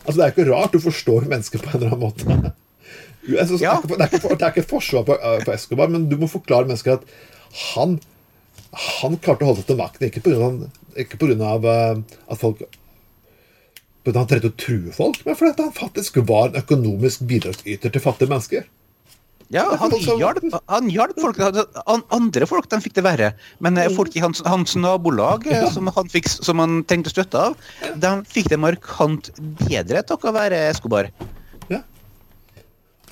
Altså, Det er ikke rart du forstår mennesker på en eller annen måte. Synes, Ja. det, er ikke, det, er ikke, det er ikke forsvar på, på Escobar, men du må forklare mennesker at han han klarte å holde seg til makten, ikke pga. Ikke på grunn av eh, at folk at Han trengte å true folk, men fordi han faktisk var en økonomisk bidragsyter til fattige mennesker. Ja, han hjalp, han hjalp folk. Han, Andre folk de fikk det verre. Men eh, folk i hans, hans nabolag, eh, Ja. som, han fikk, som han trengte støtte av, de fikk det markant bedre takket være Escobar. Ja.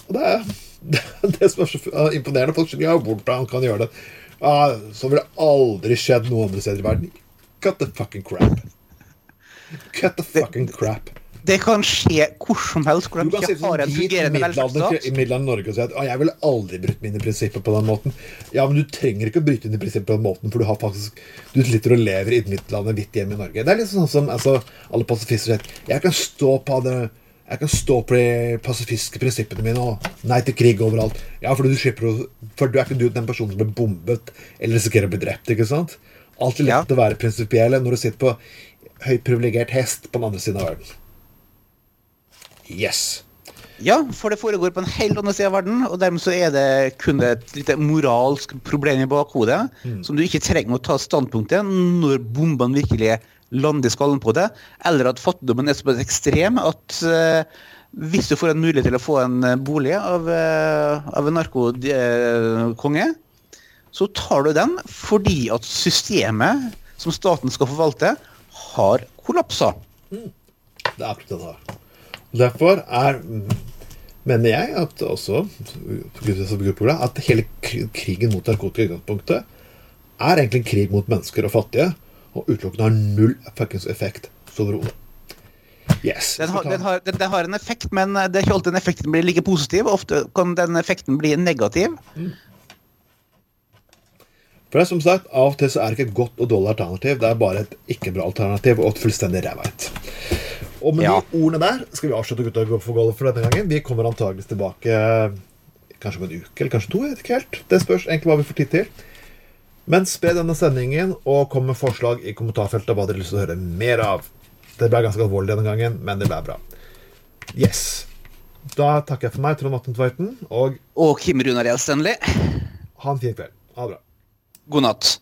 Og det er det, det som er så imponerende. Folk skjønner ja, hvordan kan han gjøre det. Ja, så ville aldri skjedd noen andre steder i verden. Cut the fucking crap. Cut the fucking crap. Det kan skje hvor som helst hvor de kan ikke har en hvit fungerende velferdsstat. i middelalderen Norge og si at «Å, jeg ville aldri brutt mine prinsipper på den måten. Ja, men du trenger ikke å bryte dine prinsipper på den måten, for du har faktisk Du sitter og lever i middelalderen middelalder hvitt hjemme i Norge. Det er litt sånn som altså, alle pasifister sier Jeg kan stå på det jeg kan stå på de pasifistiske prinsippene mine og nei til krig overalt. Ja, fordi du slipper å For du er ikke du den personen som blir bombet eller risikerer å bli drept, ikke sant? Alltid lett å være prinsipiell når du sitter på høyt privilegert hest på den andre siden av verden. Yes. Ja, for det foregår på en helt annen side av verden, og dermed så er det kun et lite moralsk problem i bakhodet som du ikke trenger å ta standpunkt til når bombene virkelig lander i skallen på det, eller at fattigdommen er såpass ekstrem at uh, hvis du får en mulighet til å få en eh, bolig av, uh, av en narkokonge, så tar du den fordi at systemet som staten skal forvalte, har kollapsa. Det er akkurat det det har. Derfor er, mm, mener jeg at også at hele krigen mot narkotika i utgangspunktet er egentlig en krig mot mennesker og fattige, og utelukkende har null fuckings effekt så overhodet. Yes. Den har, den, har, den, den har en effekt, men det er ikke alltid den effekten blir like positiv. Ofte kan den effekten bli negativ. For det er som sagt, Av og til så er det ikke et godt og dårlig alternativ, det er bare et ikke-bra alternativ og et fullstendig ræva et. Og med Ja. de ordene der skal vi avslutte Gutta går for golf for denne gangen. Vi kommer antageligvis tilbake eh, kanskje om en uke eller kanskje to. jeg vet ikke helt. Det spørs egentlig hva vi får tid til. Men spre denne sendingen og kom med forslag i kommentarfeltet hva dere har lyst til å høre mer av. Det ble ganske alvorlig denne gangen, men det ble bra. Yes. Da takker jeg for meg, Trond Atten Tveiten, og Og Kim Runar Elstenli, ha en fin kveld. Ha det bra. god natt.